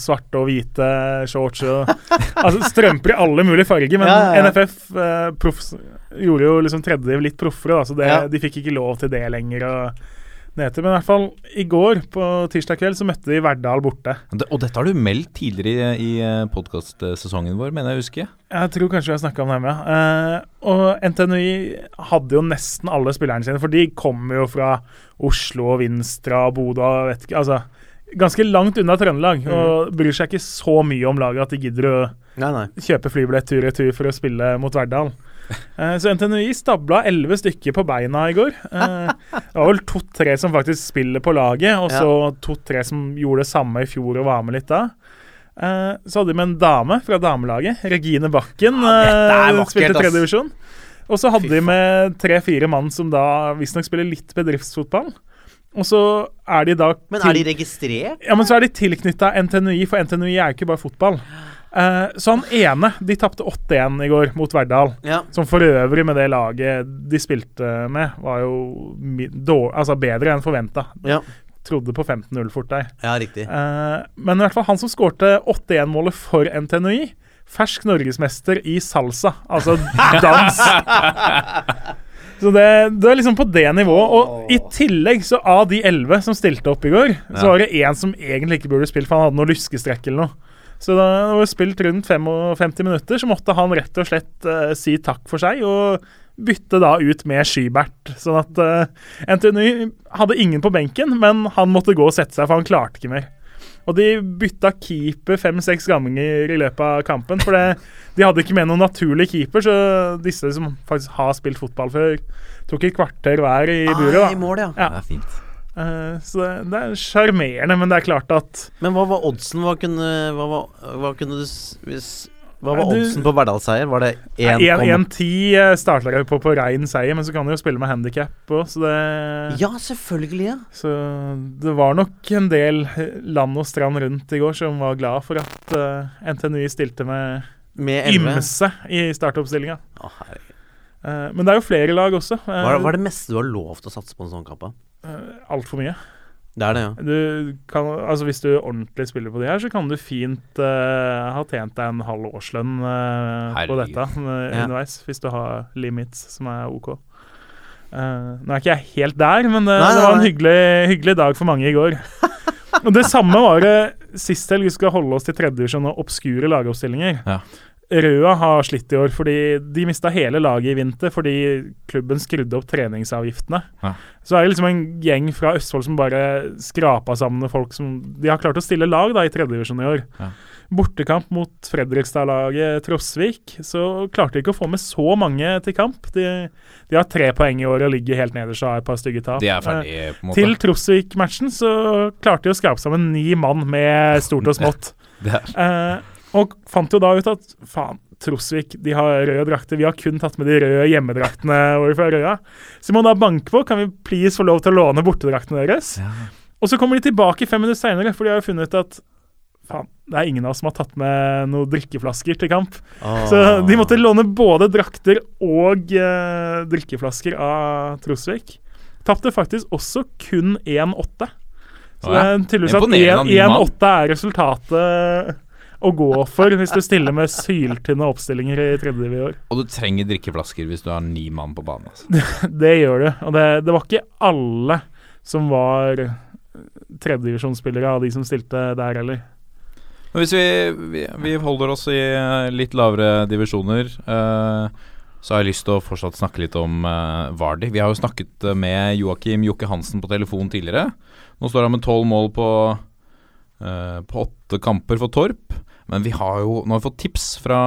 svarte og hvite shorts og Altså strømper i alle mulige farger, men Ja, ja, ja. NFF eh, gjorde jo liksom tredje litt proffere, da, så det, de fikk ikke lov til det lenger. og det heter. Men i hvert fall i går, på tirsdag kveld, så møtte de Verdal borte. det- Og dette har du meldt tidligere i, i podkastsesongen vår, mener jeg å huske. Jeg tror kanskje vi har snakka om det, ja. Eh, og NTNUI hadde jo nesten alle spillerne sine, for de kommer jo fra Oslo og Vinstra og Bodø og vet ikke Altså ganske langt unna Trøndelag, og bryr seg ikke så mye om laget at de gidder å Nei, nei. kjøpe flybillett tur-retur for å spille mot Verdal. Eh, så NTNUI stabla elleve stykker på beina i går. Eh, det var vel to-tre som faktisk spiller på laget, og så to-tre som gjorde det samme i fjor og var med litt da. Eh, så hadde de med en dame fra damelaget, Regine Bakken, eh, spilte ass. Og så hadde de med tre-fire mann som da visstnok spiller litt bedriftsfotball. Og så er de da Men er de registrert? ja, men så er de tilknytta NTNUI, for NTNUI er jo ikke bare fotball. Eh, så han ene De tapte 8-1 i går mot Verdal. Ja. Som for øvrig, med det laget de spilte med, var jo dårlig, altså bedre enn forventa. Ja. Trodde på 15-0 fort der. ja, riktig. Uh, men i hvert fall han som skårte 8-1-målet for NTNUI, fersk norgesmester i salsa, altså dans. Så det, det er liksom på det nivået. Og i tillegg, så av de elleve som stilte opp i går, så var det én som egentlig ikke burde spilt, for han hadde noe lyskestrekk eller noe. Så da det var spilt rundt 55 minutter, så måtte han rett og slett uh, si takk for seg og bytte da ut med Skybert. Sånn at uh, NTNU hadde ingen på benken, men han måtte gå og sette seg, for han klarte ikke mer. Og de bytta keeper fem-seks ganger i løpet av kampen. For det, de hadde ikke med noen naturlig keeper, så disse som faktisk har spilt fotball før, tok et kvarter hver i buret. Ah, I mål, ja. Ja. Det er fint. Eh, så det, det er sjarmerende, men det er klart at Men hva var oddsen? Hva kunne, hva, hva kunne du hvis, Hva var du- oddsen på Verdalsseier? Var det 1, 1-10 starter jeg på på rein seier, men så kan du jo spille med handikap òg, så det Ja, selvfølgelig, ja. Så det var nok en del land og strand rundt i går som var glad for at uh, NTNU stilte med Med ymse i startoppstillinga. Eh, men det er jo flere lag også. Uh, Hva er, hva er det meste du har lov til å satse på en sånn kamp? Da? Altfor mye. Det er det, ja. Du kan, altså Hvis du ordentlig spiller på de her, så kan du fint uh, ha tjent deg en halv årslønn uh, på dette eh, Ja. underveis, hvis du har limits som er OK. Eh, nå er ikke jeg helt der, men det, Nei, det var en hyggelig, hyggelig dag for mange i går. Og Det samme var det sist helg. Vi skal holde oss til tredjedivisjon og obskure lagoppstillinger. Ja. Røa har slitt i år fordi de mista hele laget i vinter fordi klubben skrudde opp treningsavgiftene. Ja. Så er det liksom en gjeng fra Østfold som bare skrapa sammen folk som De har klart å stille lag da i tredjedivisjon i år. Ja. Bortekamp mot Fredrikstad-laget Trosvik, så klarte de ikke å få med så mange til kamp. De, de har tre poeng i år og ligger helt nederst og har et par stygge tap. Er Eh, til Trosvik-matchen så klarte de å skrape sammen ni mann med stort og smått. Det er, Eh, og fant jo da ut at faen, Trosvik de har røde drakter. Vi har kun tatt med de røde hjemmedraktene våre fra Røa. Så vi må da banke på. Kan vi please få lov til å låne bortedraktene deres? ja. Og så kommer de tilbake fem minutter seinere, for de har jo funnet ut at faen, det er ingen av oss som har tatt med noen drikkeflasker til kamp. Så de måtte låne både drakter og eh, drikkeflasker av Trosvik. Tapte faktisk også kun 1-8. Så det er tydeligvis at Imponerende av ni mann. 1-8 er resultatet å gå for hvis du stiller med syltynne oppstillinger i tredje i år. Og du trenger drikkeflasker hvis du har ni mann på banen. Altså. Det gjør du. Og det, det var ikke alle som var tredjedivisjonsspillere av de som stilte der heller. Men hvis vi, vi, vi holder oss i eh, litt lavere divisjoner, eh, så har jeg lyst til å fortsatt snakke litt om eh, Vardi. Vi har jo snakket eh, med Joakim Jokke Hansen på telefon tidligere. Nå står han med tolv mål på, på åtte kamper for Torp. Men vi har jo Nå har vi fått tips fra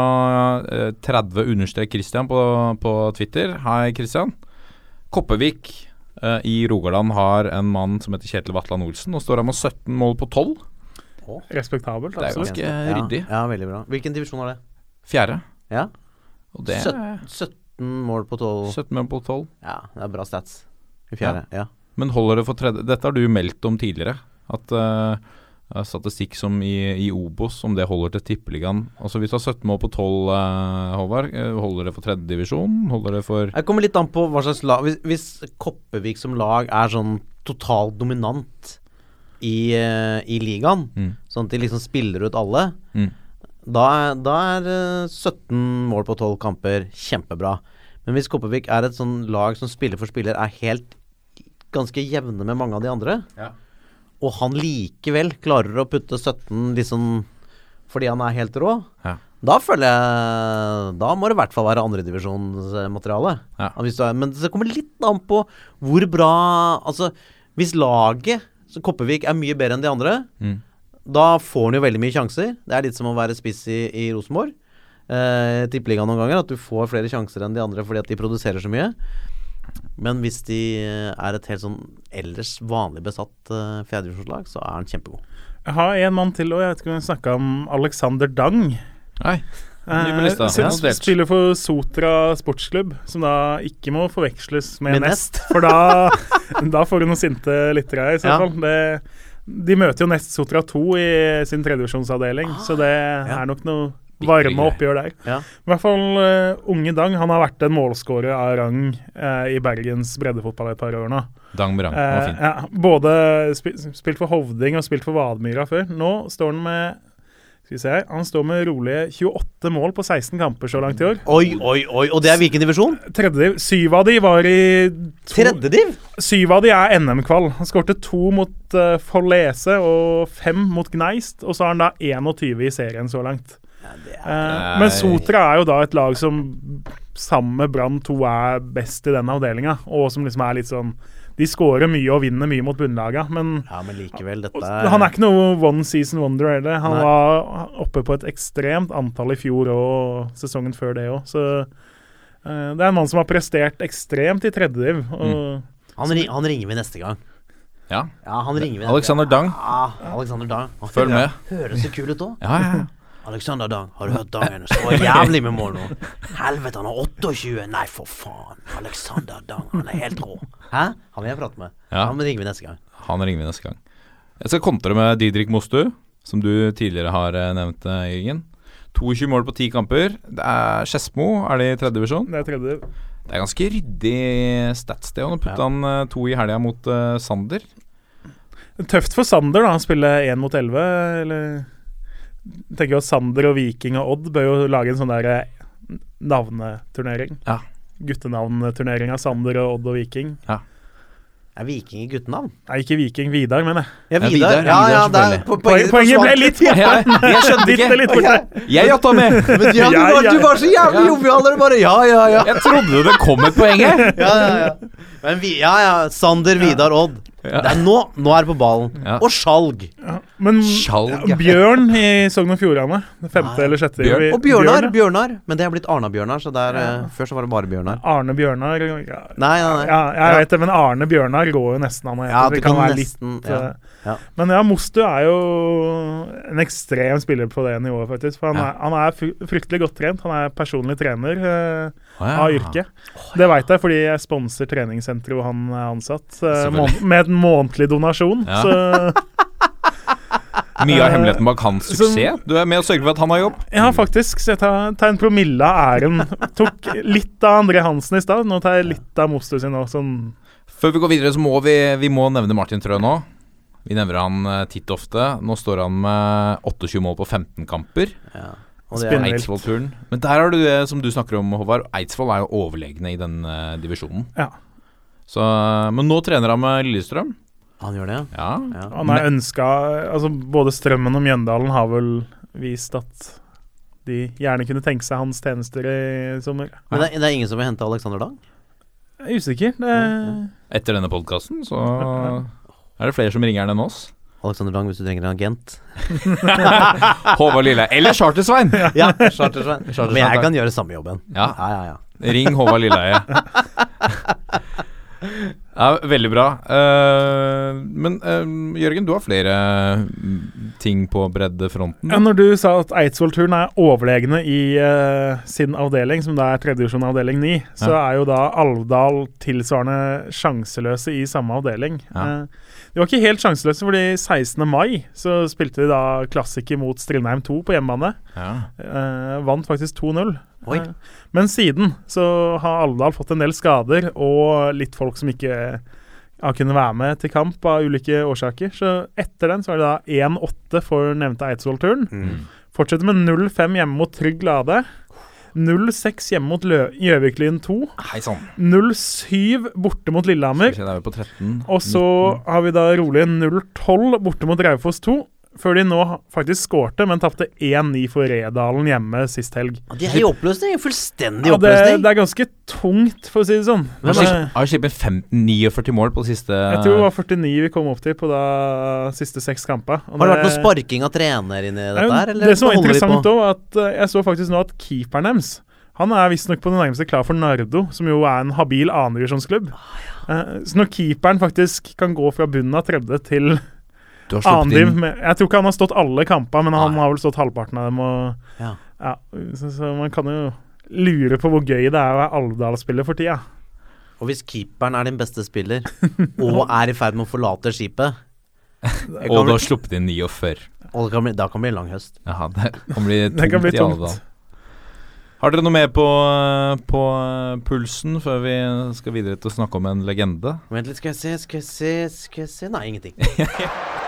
eh, 30 understrek Christian på, på Twitter. Hei, Christian. Koppevik eh, i Rogaland har en mann som heter Kjetil Vatland Olsen. Nå står han med 17 mål på 12. Respektabelt, Det er ganske Ja, ryddig. Ja, veldig bra. Hvilken divisjon er det? Fjerde. Ja? Og det er 17, 17 mål på 12 17 mål på 12. Ja, det er bra stats. I fjerde. Ja. Men holder det for tredje Dette har du meldt om tidligere. At eh, statistikk som i, i Obos, om det holder til tippeligaen Altså Hvis du har 17 mål på 12, eh, Håvard, eh, holder det for tredjedivisjon? Holder det for Jeg kommer litt an på hva slags lag Hvis, hvis Koppevik som lag er sånn totalt dominant i, eh, i ligaen, Mm. sånn at de liksom spiller ut alle, Mm. da, er, da er eh, 17 mål på 12 kamper kjempebra. Men hvis Koppevik er et sånn lag som spiller for spiller er helt ganske jevne med mange av de andre, Ja. Og han likevel klarer å putte 17 liksom fordi han er helt rå, Ja. da føler jeg Da må det i hvert fall være andredivisjonsmateriale. Ja. Men det kommer litt an på hvor bra Altså, hvis laget, så Koppevik, er mye bedre enn de andre, Mm. da får han jo veldig mye sjanser. Det er litt som å være spiss i, i Rosenborg. Eh, Tippeligaen noen ganger, at du får flere sjanser enn de andre fordi at de produserer så mye. Men hvis de eh, er et helt sånn ellers vanlig besatt uh, fjerdedivisjonslag, så er han kjempegod. Jeg har en mann til og Jeg vet ikke om vi snakka om Alexander Dang. Nei. Eh, spiller for Sotra sportsklubb, som da ikke må forveksles med, Med Nest. For da, da får du noen sinte lyttere i så Ja. fall. Det, de møter jo Nest Sotra 2 i sin tredjevisjonsavdeling, så det ja. er nok noe varme oppgjør der. Ja. I hvert fall uh, unge Dang. Han har vært en målskårer av rang uh, i Bergens breddefotball et par år nå. Dang Brang. Rang, var Eh, fin. ja, både spil, spilt for Hovding og spilt for Vadmyra før. Nå står han med skal vi se her, Han står med rolige 28 mål på 16 kamper så langt i år. Oi, oi, oi! Og det er hvilken divisjon? Tredje, syv av de var i to, Tredjediv? Syv av de er NM-kvall. Han skårte to mot uh, Follese og fem mot Gneist. Og så har han da 21 i serien så langt. Eh, men Sotra er jo da et lag som sammen med Brann 2 er best i den avdelinga, og som liksom er litt sånn De skårer mye og vinner mye mot bunnlaga, men Ja, men likevel, dette er Han er ikke noe one season wonder heller. Han Nei. var oppe på et ekstremt antall i fjor og sesongen før det òg. Så eh, det er en mann som har prestert ekstremt i tredjediv. Og han, ring, han ringer vi neste gang. Ja. Ja, han ringer vi Alexander Dang. Ja, Alexander Dang. Følg med. Høres så kul ut òg. Ja, ja, ja. Alexander Dang, har du hørt Dangen? Skårer jævlig med mål nå. Helvete, han har 28! Nei, for faen. Alexander Dang, han er helt rå. Hæ? Han vil jeg prate med. Ja. Han ringer vi neste gang. Han ringer vi neste gang. Jeg skal kontre med Didrik Mostu, som du tidligere har eh, nevnt, eh, Jørgen. 22 mål på 10 kamper. Det er Skedsmo, er det i tredje divisjon? det er tredje. Det er ganske ryddig stats, det. Og nå putta Ja. han eh, to i helga mot uh, Sander. Tøft for Sander da, å spille 1 mot 11. Eller tenker jo at Sander og Viking og Odd bør jo lage en sånn der eh, navneturnering. Ja. Guttenavnturnering av Sander og Odd og Viking. Er Viking i guttenavn? Nei, ikke Viking, Vidar, mener jeg. Ja, Ja, Vidar. Vidar, Ja, Vidar, ja, det er, selvfølgelig. Poenget, poenget ble litt borte. Jeg, jeg skjønte ikke! litt borte. Jeg jatta med! Men ja, du, Ja, var, ja. du var så jævlig Ja. jovial Ja. ja, ja, ja. Jeg trodde det kom et poeng her! Ja, ja, ja. Men vi, ja, ja. Sander, Vidar, Odd. Ja. Det er nå, nå er det på ballen. Ja. Og Skjalg. Men Skjalg, ja. Bjørn i Sogn og Fjordane, det femte Nei. eller sjette Bjørn. vi- Og Bjørnar. Bjørn. Bjørnar. Men det har blitt Arna-Bjørnar, så der, eh, før så var det bare Bjørnar. Arne Bjørnar ja, Nei, nei, nei. ja, jeg vet det, men Arne Bjørnar går jo nesten an å hete. Ja, det kan være nesten- litt ja. eh, Ja. Men ja, Mostu er jo en ekstrem spiller på det nivået, faktisk. For han, Ja. er, han er fryktelig godt trent. Han er personlig trener eh, Ja. av yrket. Det veit jeg fordi jeg sponser treningssenteret hvor han er ansatt, eh, med en månedlig donasjon. Ja. Så Mye av hemmeligheten bak hans Som- suksess. Du er med og sørger for at han har jobb. Ja, faktisk. Så jeg tar, tar en promille av æren. Tok litt av André Hansen i stad. Nå tar jeg litt av Mostu sin òg. Sånn Før vi går videre, så må vi, vi må nevne Martin Trø nå. Vi nevner han eh, titt ofte. Nå står han med 28 mål på 15 kamper. Ja. Og det er, Spinnvilt. Eidsvoll-turen. Men der har du det som du snakker om, Håvard. Eidsvoll er jo overlegne i den uh, divisjonen. Ja. Så, men nå trener han med Lillestrøm. han gjør det, Ja. ja. Han er ønska Altså, både Strømmen og Mjøndalen har vel vist at de gjerne kunne tenke seg hans tjenester i sommer. Men det, er- det er ingen som vil hente Alexander Dang? Jeg er usikker. Det, Etter denne podkasten så er det flere som ringer han enn oss. Alexander Lang hvis du trenger en agent. Håvard Lilleheie. Eller Charter-Svein! Ja, Chartersveien. Chartersveien, Men jeg kan gjøre samme jobben. Ja. ja, ja. ja. Ring Håvard Lilleheie. Ja, veldig bra. Uh, men uh, Jørgen, du har flere mm, ting på breddefronten. ja, når du sa at Eidsvoll-turen er overlegne i uh, sin avdeling, som da er tredjevisjon avdeling 9, så Ja. er jo da Alvdal tilsvarende sjanseløse i samme avdeling. Ja. De var ikke helt sjanseløse, fordi 16. mai så spilte de da klassiker mot Strindheim 2 på hjemmebane. Ja. Eh, vant faktisk 2-0. Oi. Eh, men siden så har Alvdal fått en del skader og litt folk som ikke har kunnet være med til kamp av ulike årsaker. Så etter den så er det da 1-8 for nevnte Eidsvoll-turen. Mm. Fortsetter med 0-5 hjemme mot Trygg Lade. 0-6 hjemme mot Gjøviklyn 2. Hei sann. 0-7 borte mot Skal Lillehammer. vi se, Da er vi på 13. Og så har vi da rolig 0-12 borte mot Raufoss 2. Før de nå faktisk skårte, men tapte 1-9 for Redalen hjemme sist helg. De er i oppløsning. Fullstendig Ja, det, oppløsning. det er ganske tungt, for å si det sånn. Har Men, skippet eh, sluppet 49 mål på de siste jeg tror det var 49 vi kom opp til på da siste seks kamper. Har det vært det- noe sparking av trener inni det dette her? eller Det som var de interessant òg, at eh, jeg så faktisk nå at keeperen deres han er visstnok på det nærmeste klar for Nardo, som jo er en habil annendivisjonsklubb. ja. Så når keeperen faktisk kan gå fra bunnen av tredje til Du har sluppet inn med- Jeg tror ikke han har stått alle kamper, men han Nei. har vel stått halvparten av dem. Og, Ja. ja, så, så man kan jo lure på hvor gøy det er å være Alvdal-spiller for tida. Og hvis keeperen er din beste spiller, og er i ferd med å forlate skipet Og du har sluppet inn 49. og det kan bli, Da kan det bli lang høst. Ja, det kan bli tungt Det kan bli i Alvdal. Har dere noe mer på, på pulsen før vi skal videre til å snakke om en legende? Vent litt, skal jeg se, skal jeg se, skal jeg se Nei, ingenting.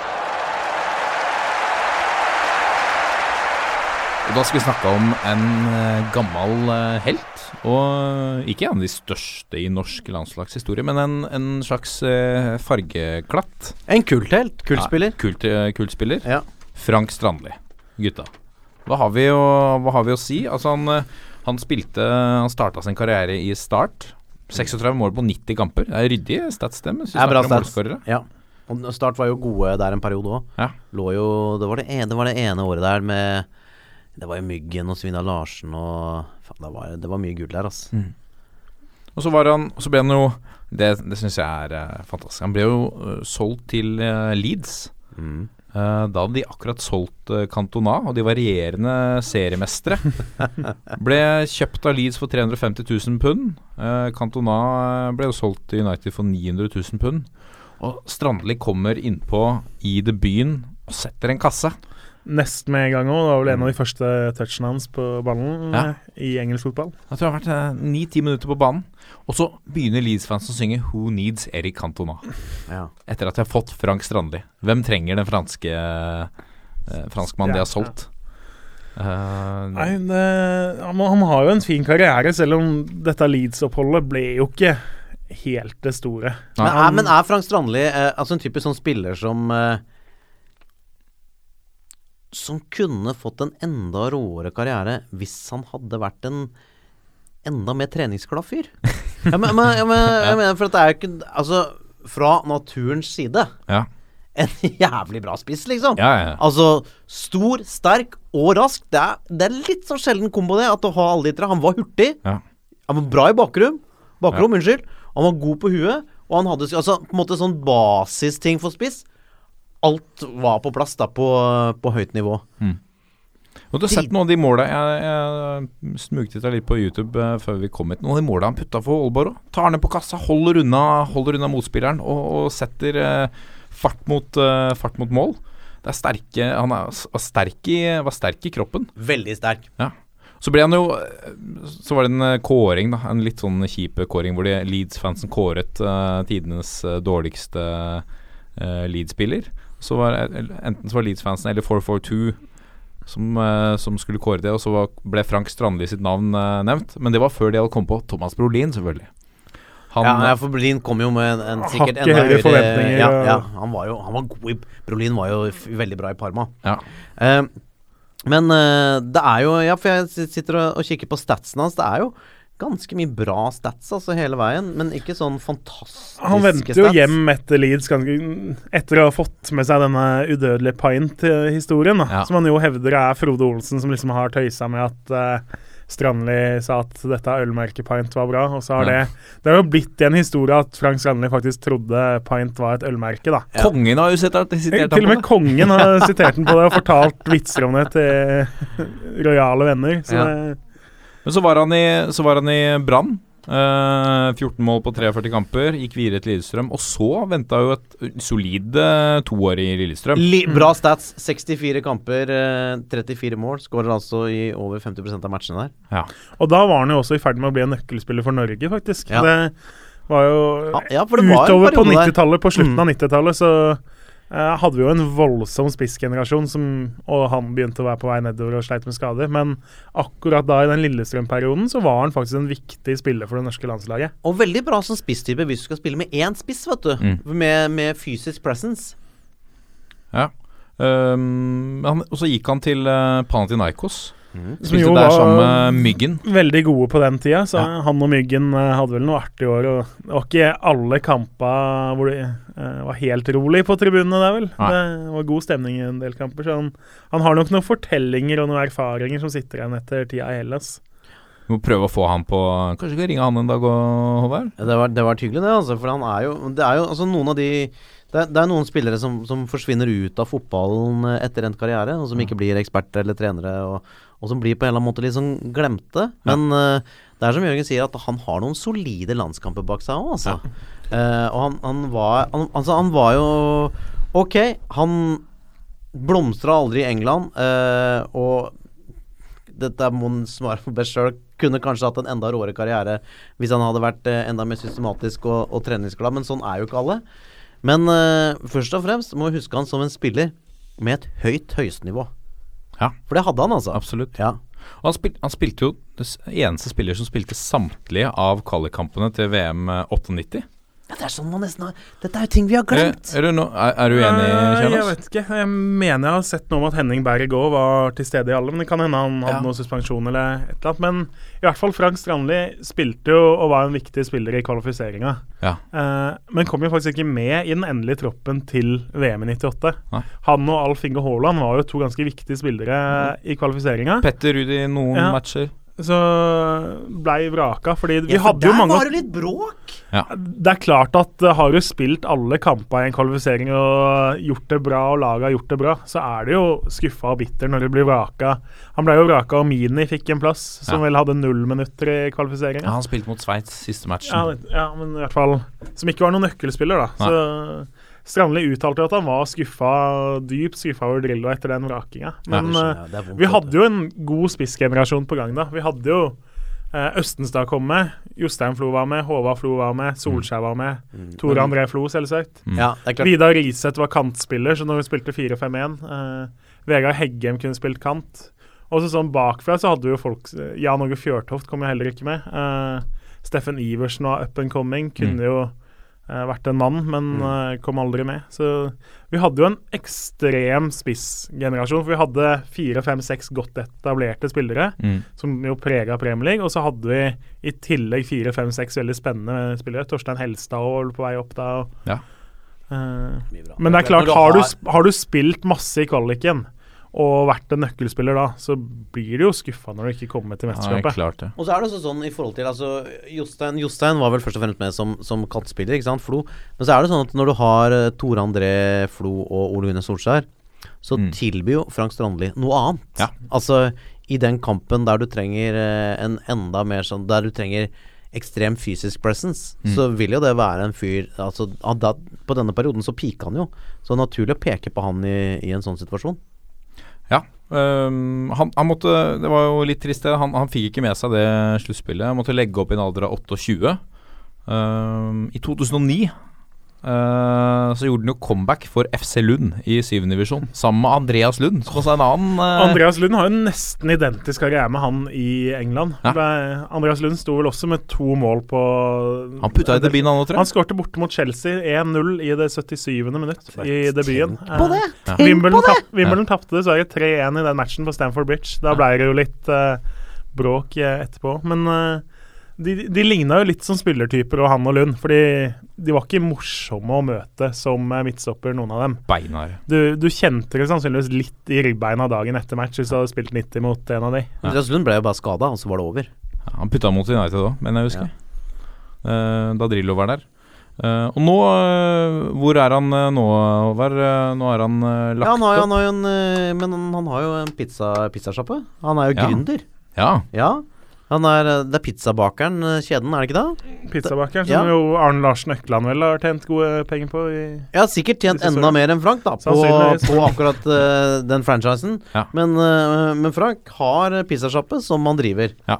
Og Da skal vi snakke om en eh, gammel eh, helt. Og ikke en av de største i norsk landslagshistorie, men en, en slags eh, fargeklatt. En kulthelt. Kultspiller. Ja, kult, kultspiller. Ja. Frank Strandli. Gutta. Hva har vi å, har vi å si? Altså han, han spilte Han starta sin karriere i Start. 36 mål på 90 kamper. Det er ryddig stats, det. mens vi er bra snakker om stats. målskårere. Ja. Og Start var jo gode der en periode òg. Ja. Lå jo det var det, ene, det var det ene året der med Det var jo Myggen og Svindal Larsen og faen, det, var, det var mye gull der, altså. Og så, var han, så ble han jo Det, det syns jeg er eh, fantastisk. Han ble jo uh, solgt til uh, Leeds. Mm. Uh, da hadde de akkurat solgt Cantona, og de var regjerende seriemestere. ble kjøpt av Leeds for 350 000 pund. Cantona ble jo solgt til United for 900 000 pund. Og Strandli kommer innpå i debuten og setter en kasse. Nest med en gang òg. Det var vel en av de første touchene hans på ballen Ja. eh, i engelsk fotball. Jeg tror det har vært ni-ti minutter på banen. Og så begynner Leeds-fans å synge 'Who Needs Eric Cantona'? Ja. Etter at de har fått Frank Strandli. Hvem trenger den franske eh, franskmannen de har solgt? Uh, Nei, det, han, han har jo en fin karriere, selv om dette Leeds-oppholdet ble jo ikke helt det store. Men, er, men er Frank Strandli eh, altså en typisk sånn spiller som eh, Som kunne fått en enda råere karriere hvis han hadde vært en enda mer treningsglad fyr? ja, men, men, ja, men, jeg mener, for at det er jo ikke Altså, fra naturens side Ja. En jævlig bra spiss, liksom. Ja, ja. Altså, stor, sterk og rask. Det er, det er litt så sjelden kombo, det. At å ha alle de tre. Han var hurtig. Ja. Han var bra i bakrom. Bakrom, unnskyld. Han var god på huet. Og han hadde altså, på en måte sånn basisting for spiss. Alt var på plass da, på, på høyt nivå. Og du har sett noen av de måla Jeg, jeg smugtitta litt på YouTube eh, før vi kom hit. Noen av de måla han putta for Aalborg òg. Tar ned på kassa, holder unna, holder unna motspilleren og, og setter eh, fart, mot, eh, fart mot mål. Det er sterke Han er, var, sterk i, var sterk i kroppen. Veldig sterk. Ja. Så ble han jo Så var det en kåring, da. En litt sånn kjip kåring hvor Leeds-fansen kåret tidenes dårligste Leeds-spiller. Så var Enten så var Leeds-fansen eller 442 som, eh, som skulle kåre det, og så var, ble Frank Strandli sitt navn eh, nevnt. Men det var før de hadde kommet på Thomas Brolin, selvfølgelig. Han, ja, for Brolin kom jo med en, en sikkert enda høyere høyere forventninger, Ja, ja han var jo han var god i Brolin var jo f veldig bra i Parma. Ja. Eh, men eh, det er jo Ja, for jeg sitter og, og kikker på statsen hans. Det er jo ganske mye bra stats altså hele veien, men ikke sånn fantastiske Han vendte jo stats. hjem etter Leeds ganske, etter å ha fått med seg denne udødelige Pint-historien, Ja. som han jo hevder er Frode Olsen som liksom har tøysa med at uh, Strandli sa at dette ølmerket Pint var bra, og så har Ja. det Det har jo blitt en historie at Frank Strandli faktisk trodde Pint var et ølmerke, da. Kongen har jo sitert, sitert Til og med ham på det. kongen har sitert den på det og fortalt vitser om det til rojale venner. Så Ja. det, Men så var han i, så var han i Brann. Uh, 14 mål på 43 kamper, gikk videre til Lillestrøm. Og så venta jo et solid uh, toår i Lillestrøm. Li bra stats. 64 kamper, uh, 34 mål. Skårer altså i over 50% av matchene der. Ja. og da var han jo også i ferd med å bli en nøkkelspiller for Norge, faktisk. Ja. Det var jo Ja, ja, det var Utover på 90-tallet, på slutten Mm. av 90-tallet, så eh, hadde vi jo en voldsom spissgenerasjon, som, og han begynte å være på vei nedover og sleit med skader. Men akkurat da, i den Lillestrøm-perioden, så var han faktisk en viktig spiller for det norske landslaget. Og veldig bra som spisstype hvis du skal spille med én spiss, vet du. Mm. Med, med fysisk presence. Ja. Um, han, og så gikk han til uh, Panathinaikos. Som Spilte jo der var- sammen med Myggen. Veldig gode på den tida, så Ja. han og Myggen eh, hadde vel noe artig år. Og det var ikke alle kamper hvor det uh, var helt rolig på tribunene der, vel. Nei. Det var god stemning i en del kamper, så han, han har nok noen fortellinger og noen erfaringer som sitter igjen etter tida i Hellas. Vi må prøve å få han på Kanskje vi kan ringe han en dag, Håvard? Ja, det var, det var hyggelig, det. Altså, for han er jo Det er jo altså noen av de det er, det er noen spillere som, som forsvinner ut av fotballen eh, etter endt karriere, og som ikke blir eksperter eller trenere, og, og som blir på en eller annen måte litt sånn glemte. Men eh, det er som Jørgen sier, at han har noen solide landskamper bak seg òg, altså. Eh, og han, han var han, Altså, han var jo Ok, han blomstra aldri i England, eh, og dette er Mon svare for best sjøl. Kunne kanskje hatt en enda råere karriere hvis han hadde vært enda mer systematisk og, og treningsglad, men sånn er jo ikke alle. Men uh, først og fremst må vi huske han som en spiller med et høyt høyestnivå. Ja. For det hadde han, altså. Absolutt. Ja. Og han, spil, han spilte jo det eneste spiller som spilte samtlige av kvalikkampene til VM 98. ja, det er sånn man nesten har Dette er jo ting vi har Er, glemt. er, du, no, er, er du enig, Kjellas? Jeg vet ikke. Jeg mener jeg har sett noe om at Henning Berg òg var til stede i alle, men det kan hende han hadde Ja. noe suspensjon eller et eller annet. Men i hvert fall Frank Strandli spilte jo og var en viktig spiller i kvalifiseringa. Ja. Eh, men kom jo faktisk ikke med i den endelige troppen til VM i 98. Nei. Han og Alf Inge Haaland var jo to ganske viktige spillere i kvalifiseringa. Petter Rudi i noen Ja. matcher. Så blei vraka, fordi vi Ja, for hadde jo mange der var det litt bråk. Det er klart at uh, har du spilt alle kamper i en kvalifisering og gjort det bra, og laget har gjort det bra, så er du jo skuffa og bitter når du blir vraka. Han ble jo vraka, og Mini fikk en plass, som Ja. vel hadde null minutter i Ja, han spilte mot Sveits siste matchen. Ja, men- ja, men i hvert fall Som ikke var noen nøkkelspiller, da. Så Strandli uttalte at han var skuffa, dypt skuffa over Drillo etter den vrakinga. Men Ja, vondt, vi hadde jo en god spissgenerasjon på gang da. Vi hadde jo eh, Østenstad kom med, Jostein Flo var med, Håvard Flo var med, Solskjær var med. Tore André Flo, selvsagt. Ja, det er klart. Vidar Riseth var kantspiller, så når vi spilte 4-5-1 eh, Vegard Heggem kunne spilt kant. Og så sånn bakfra så hadde vi jo folk Jan Åge Fjørtoft kom jo heller ikke med. Eh, Steffen Iversen var up and coming. Kunne jo eh, vært en mann, men eh, kom aldri med. Så vi hadde jo en ekstrem spissgenerasjon. For vi hadde fire, fem, seks godt etablerte spillere Mm. som jo prega Premier League. Og så hadde vi i tillegg fire, fem, seks veldig spennende spillere. Torstein Helstad var på vei opp da. Og, Ja. uh, men det er klart, har du, har du spilt masse i kvaliken og vært en nøkkelspiller da, så blir du jo skuffa når du ikke kommer til Ja, er mesterskapet. klart det. Og så er det også sånn i forhold til altså, Jostein, Jostein var vel først og fremst med som, som kantspiller, ikke sant, Flo. Men så er det sånn at når du har eh, Tore André Flo og Ole Gunnar Solskjær, så Mm. tilbyr jo Frank Strandli noe annet. Ja. Altså i den kampen der du trenger eh, en enda mer sånn Der du trenger ekstrem fysisk presence, Mm. så vil jo det være en fyr Altså da, På denne perioden så pika han jo. Så det er naturlig å peke på han i, i en sånn situasjon. Ja. Um, han, han måtte Det var jo litt trist, det. Han, han fikk ikke med seg det sluttspillet. Han måtte legge opp i en alder av 28. Um, I 2009 eh, så gjorde han jo comeback for FC Lund i syvende divisjon, sammen med Andreas Lund, som også en annen uh... Andreas Lund har jo nesten identisk karriere med han i England. Ja. Andreas Lund sto vel også med to mål på Han putta i debuten, han òg, tror Han skårte borte mot Chelsea 1-0 i det 77. minutt i debuten. på det! Eh, Tenk Wimbledon, tap, Wimbledon tapte dessverre 3-1 i den matchen på Stamford Bridge. Da ble det jo litt uh, bråk etterpå. Men de, de ligna jo litt som spillertyper, og han og Lund. Fordi de var ikke morsomme å møte som eh, midtstopper, noen av dem. Beinar. Du, du kjente det sannsynligvis litt i ryggbeina dagen etter match hvis du hadde spilt 90 mot en av de. Andreas Lund ble jo bare skada, og så var det over. Ja, han putta mot United òg, men jeg husker. Eh, da Drillo var der. Uh, og nå uh, Hvor er han uh, nå, Håvard? Nå er han lagt Ja, han har, opp. han har jo en Men han, han har jo en pizza. Han er jo Ja. gründer. Ja. Ja. Han er, eh, det er pizzabakeren, eh, kjeden, er det ikke det? Pizzabakeren, Ja. som jo Arne Larsen Økland vel har tjent gode penger på. I Jeg sikkert tjent enda mer enn Frank da på, på akkurat uh, den franchisen. Ja. Men, uh, men Frank har pizzasjappe som han driver. ja.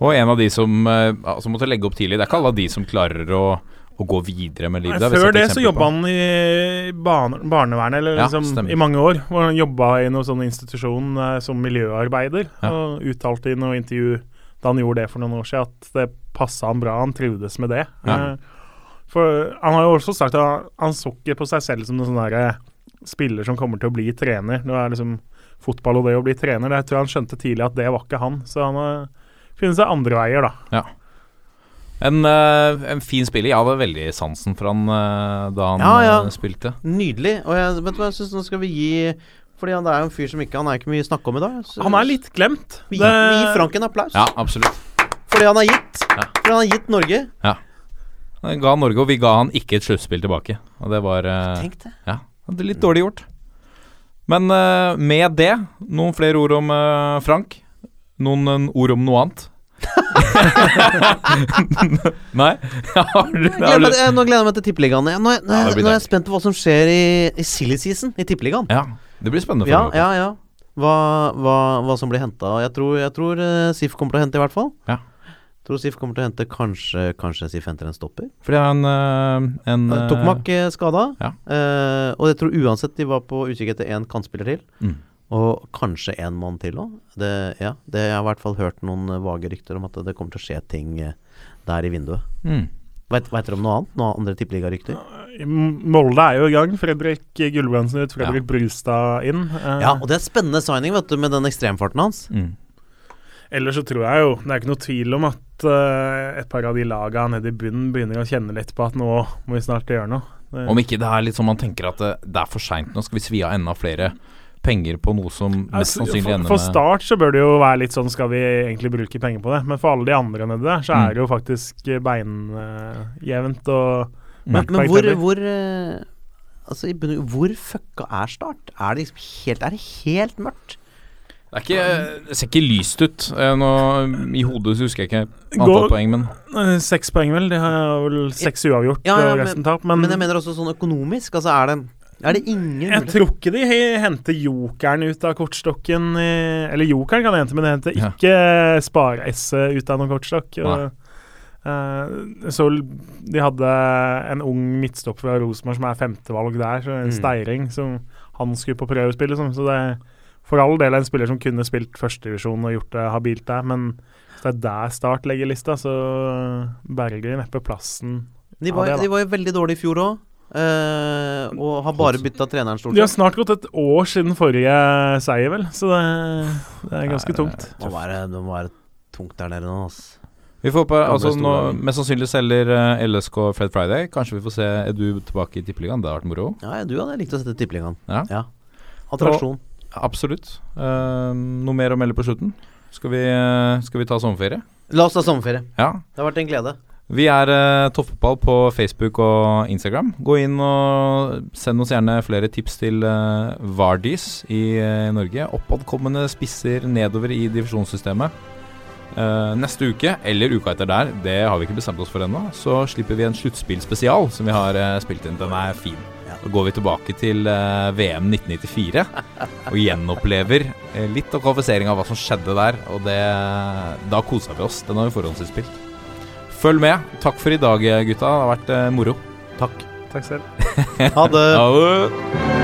Og en av de som uh, som måtte legge opp tidlig. Det er ikke alle de som klarer å, å gå videre med livet. Nei, Før det så jobba han i barne, barnevernet eller Ja, liksom, i mange år. Hvor han jobba i noen sånn institusjon eh, som miljøarbeider. Ja. Og uttalte i noe intervju da han gjorde det for noen år siden, at det passa han bra. Han trivdes med det. Ja. Eh, for han har jo også sagt at han, så ikke på seg selv som noen sånn derre spiller som kommer til å bli trener. Det er liksom fotball og det å bli trener. Det jeg tror han skjønte tidlig at det var ikke han. Så han har funnet seg andre veier, da. En, eh, en fin spiller. Jeg hadde veldig sansen for han eh, da han Ja, ja. eh, spilte. Nydelig. Og jeg vet du hva jeg syns nå skal vi gi Fordi han er jo en fyr som ikke Han er ikke mye snakk snakke om i dag. Så- Han er litt glemt. Vi, Det- vi gir Frank en applaus. Ja, absolutt. Fordi han har gitt. Ja. Fordi han har gitt Norge. Han ga Norge, og vi ga han ikke et sluttspill tilbake. Og det var Tenk det. Ja, det er litt dårlig gjort. Men med det, noen flere ord om Frank. Noen ord om noe annet. Nei? har du, har du? Jeg, nå gleder jeg meg til Tippeligaen. Jeg- Nå, nå, blir nå er jeg spent på hva som skjer i, i silly season i Tippeligaen. Ja, det blir spennende. Ja, ja, ja. Hva, hva, hva som blir henta. Jeg tror, jeg tror eh, SIF kommer til å hente, i hvert fall. Ja. Tror SIF kommer til å hente Kanskje, kanskje SIF henter en stopper. Fordi han er en, eh, en eh, Tokmak eh, skada. ja. Eh, og jeg tror uansett de var på utkikk etter én kantspiller til. Mm. Og kanskje en mann til òg. Det, ja, det jeg har i hvert fall hørt noen eh, vage rykter om at det kommer til å skje ting eh, der i vinduet. mm. Veit dere om noe annet? Noen andre tippeligarykter? Molde er jo i gang. Fredrik Gulbrandsen ut, Fredrik Brustad inn. Eh, Ja, og det er spennende signing, vet du, med den ekstremfarten hans. Mm. Ellers så tror jeg jo Det er ikke noe tvil om at uh, et par av de laga nede i bunnen begynner å kjenne litt på at nå må vi snart gjøre noe. Det, Om ikke det er litt sånn man tenker at det, det er for seint nå, skal vi svi av enda flere penger på noe som mest Altså, sannsynlig ender med for Start så bør det jo være litt sånn Skal vi egentlig bruke penger på det? Men for alle de andre nede der, så Mm. er det jo faktisk beinjevnt og Mm. Men, mørkt men begge hvor, hvor eh, Altså, hvor fucka er Start? Er det liksom helt Er det helt mørkt? Det, er ikke, det ser ikke lyst ut. Eh, Nå, I hodet så husker jeg ikke antall Gå- poeng, men Eh, Seks poeng, vel. De har vel seks uavgjort Ja, ja, og resten tap. Men, Men jeg mener også sånn økonomisk. Altså, er det Er det ingen jeg tror ikke de he- henter jokeren ut av kortstokken Eller jokeren kan de hente, men de henter Ja. ikke spare-S ut av noen kortstokk. Eh, så de hadde en ung midtstopper fra Rosenborg som er femtevalg der, så en Mm. Steiring, som han skulle på prøvespill. Liksom. Så det er for all del en spiller som kunne spilt førstedivisjon og gjort det habilt der, men hvis det er der Start legger lista, så berger de neppe plassen. De var, det da. de var jo veldig dårlige i fjor òg. Og har bare bytta treneren stort De har snart gått et år siden forrige seier, vel, så det, det er ganske tungt. Det må være, det må være tungt der nede nå, altså. vi får håpe altså, nå, Mest sannsynlig selger eh, LSK Fred Friday. Kanskje vi får se Edu tilbake i Tippeligaen. Det har vært moro. Ja, du hadde likt å sette Tippeligaen. Ja. Attraksjon. Absolutt. Uh, noe mer å melde på slutten? Skal vi, skal vi ta sommerferie? La oss ta sommerferie. Ja. Det har vært en glede. Vi er uh, Toppfotball på Facebook og Instagram. Gå inn og send oss gjerne flere tips til uh, Vardis i uh, Norge. Oppadkommende spisser nedover i divisjonssystemet. Uh, neste uke, eller uka etter der, det har vi ikke bestemt oss for ennå, så slipper vi en sluttspillspesial som vi har eh, spilt inn. Den er fin. Da går vi tilbake til eh, VM 1994 og gjenopplever eh, litt av kvalifisering av hva som skjedde der. Og det, da kosa vi oss. Den har vi forhåndsinnspilt. Følg med. Takk for i dag, gutta. Det har vært eh, moro. Takk. Takk selv. Ha det.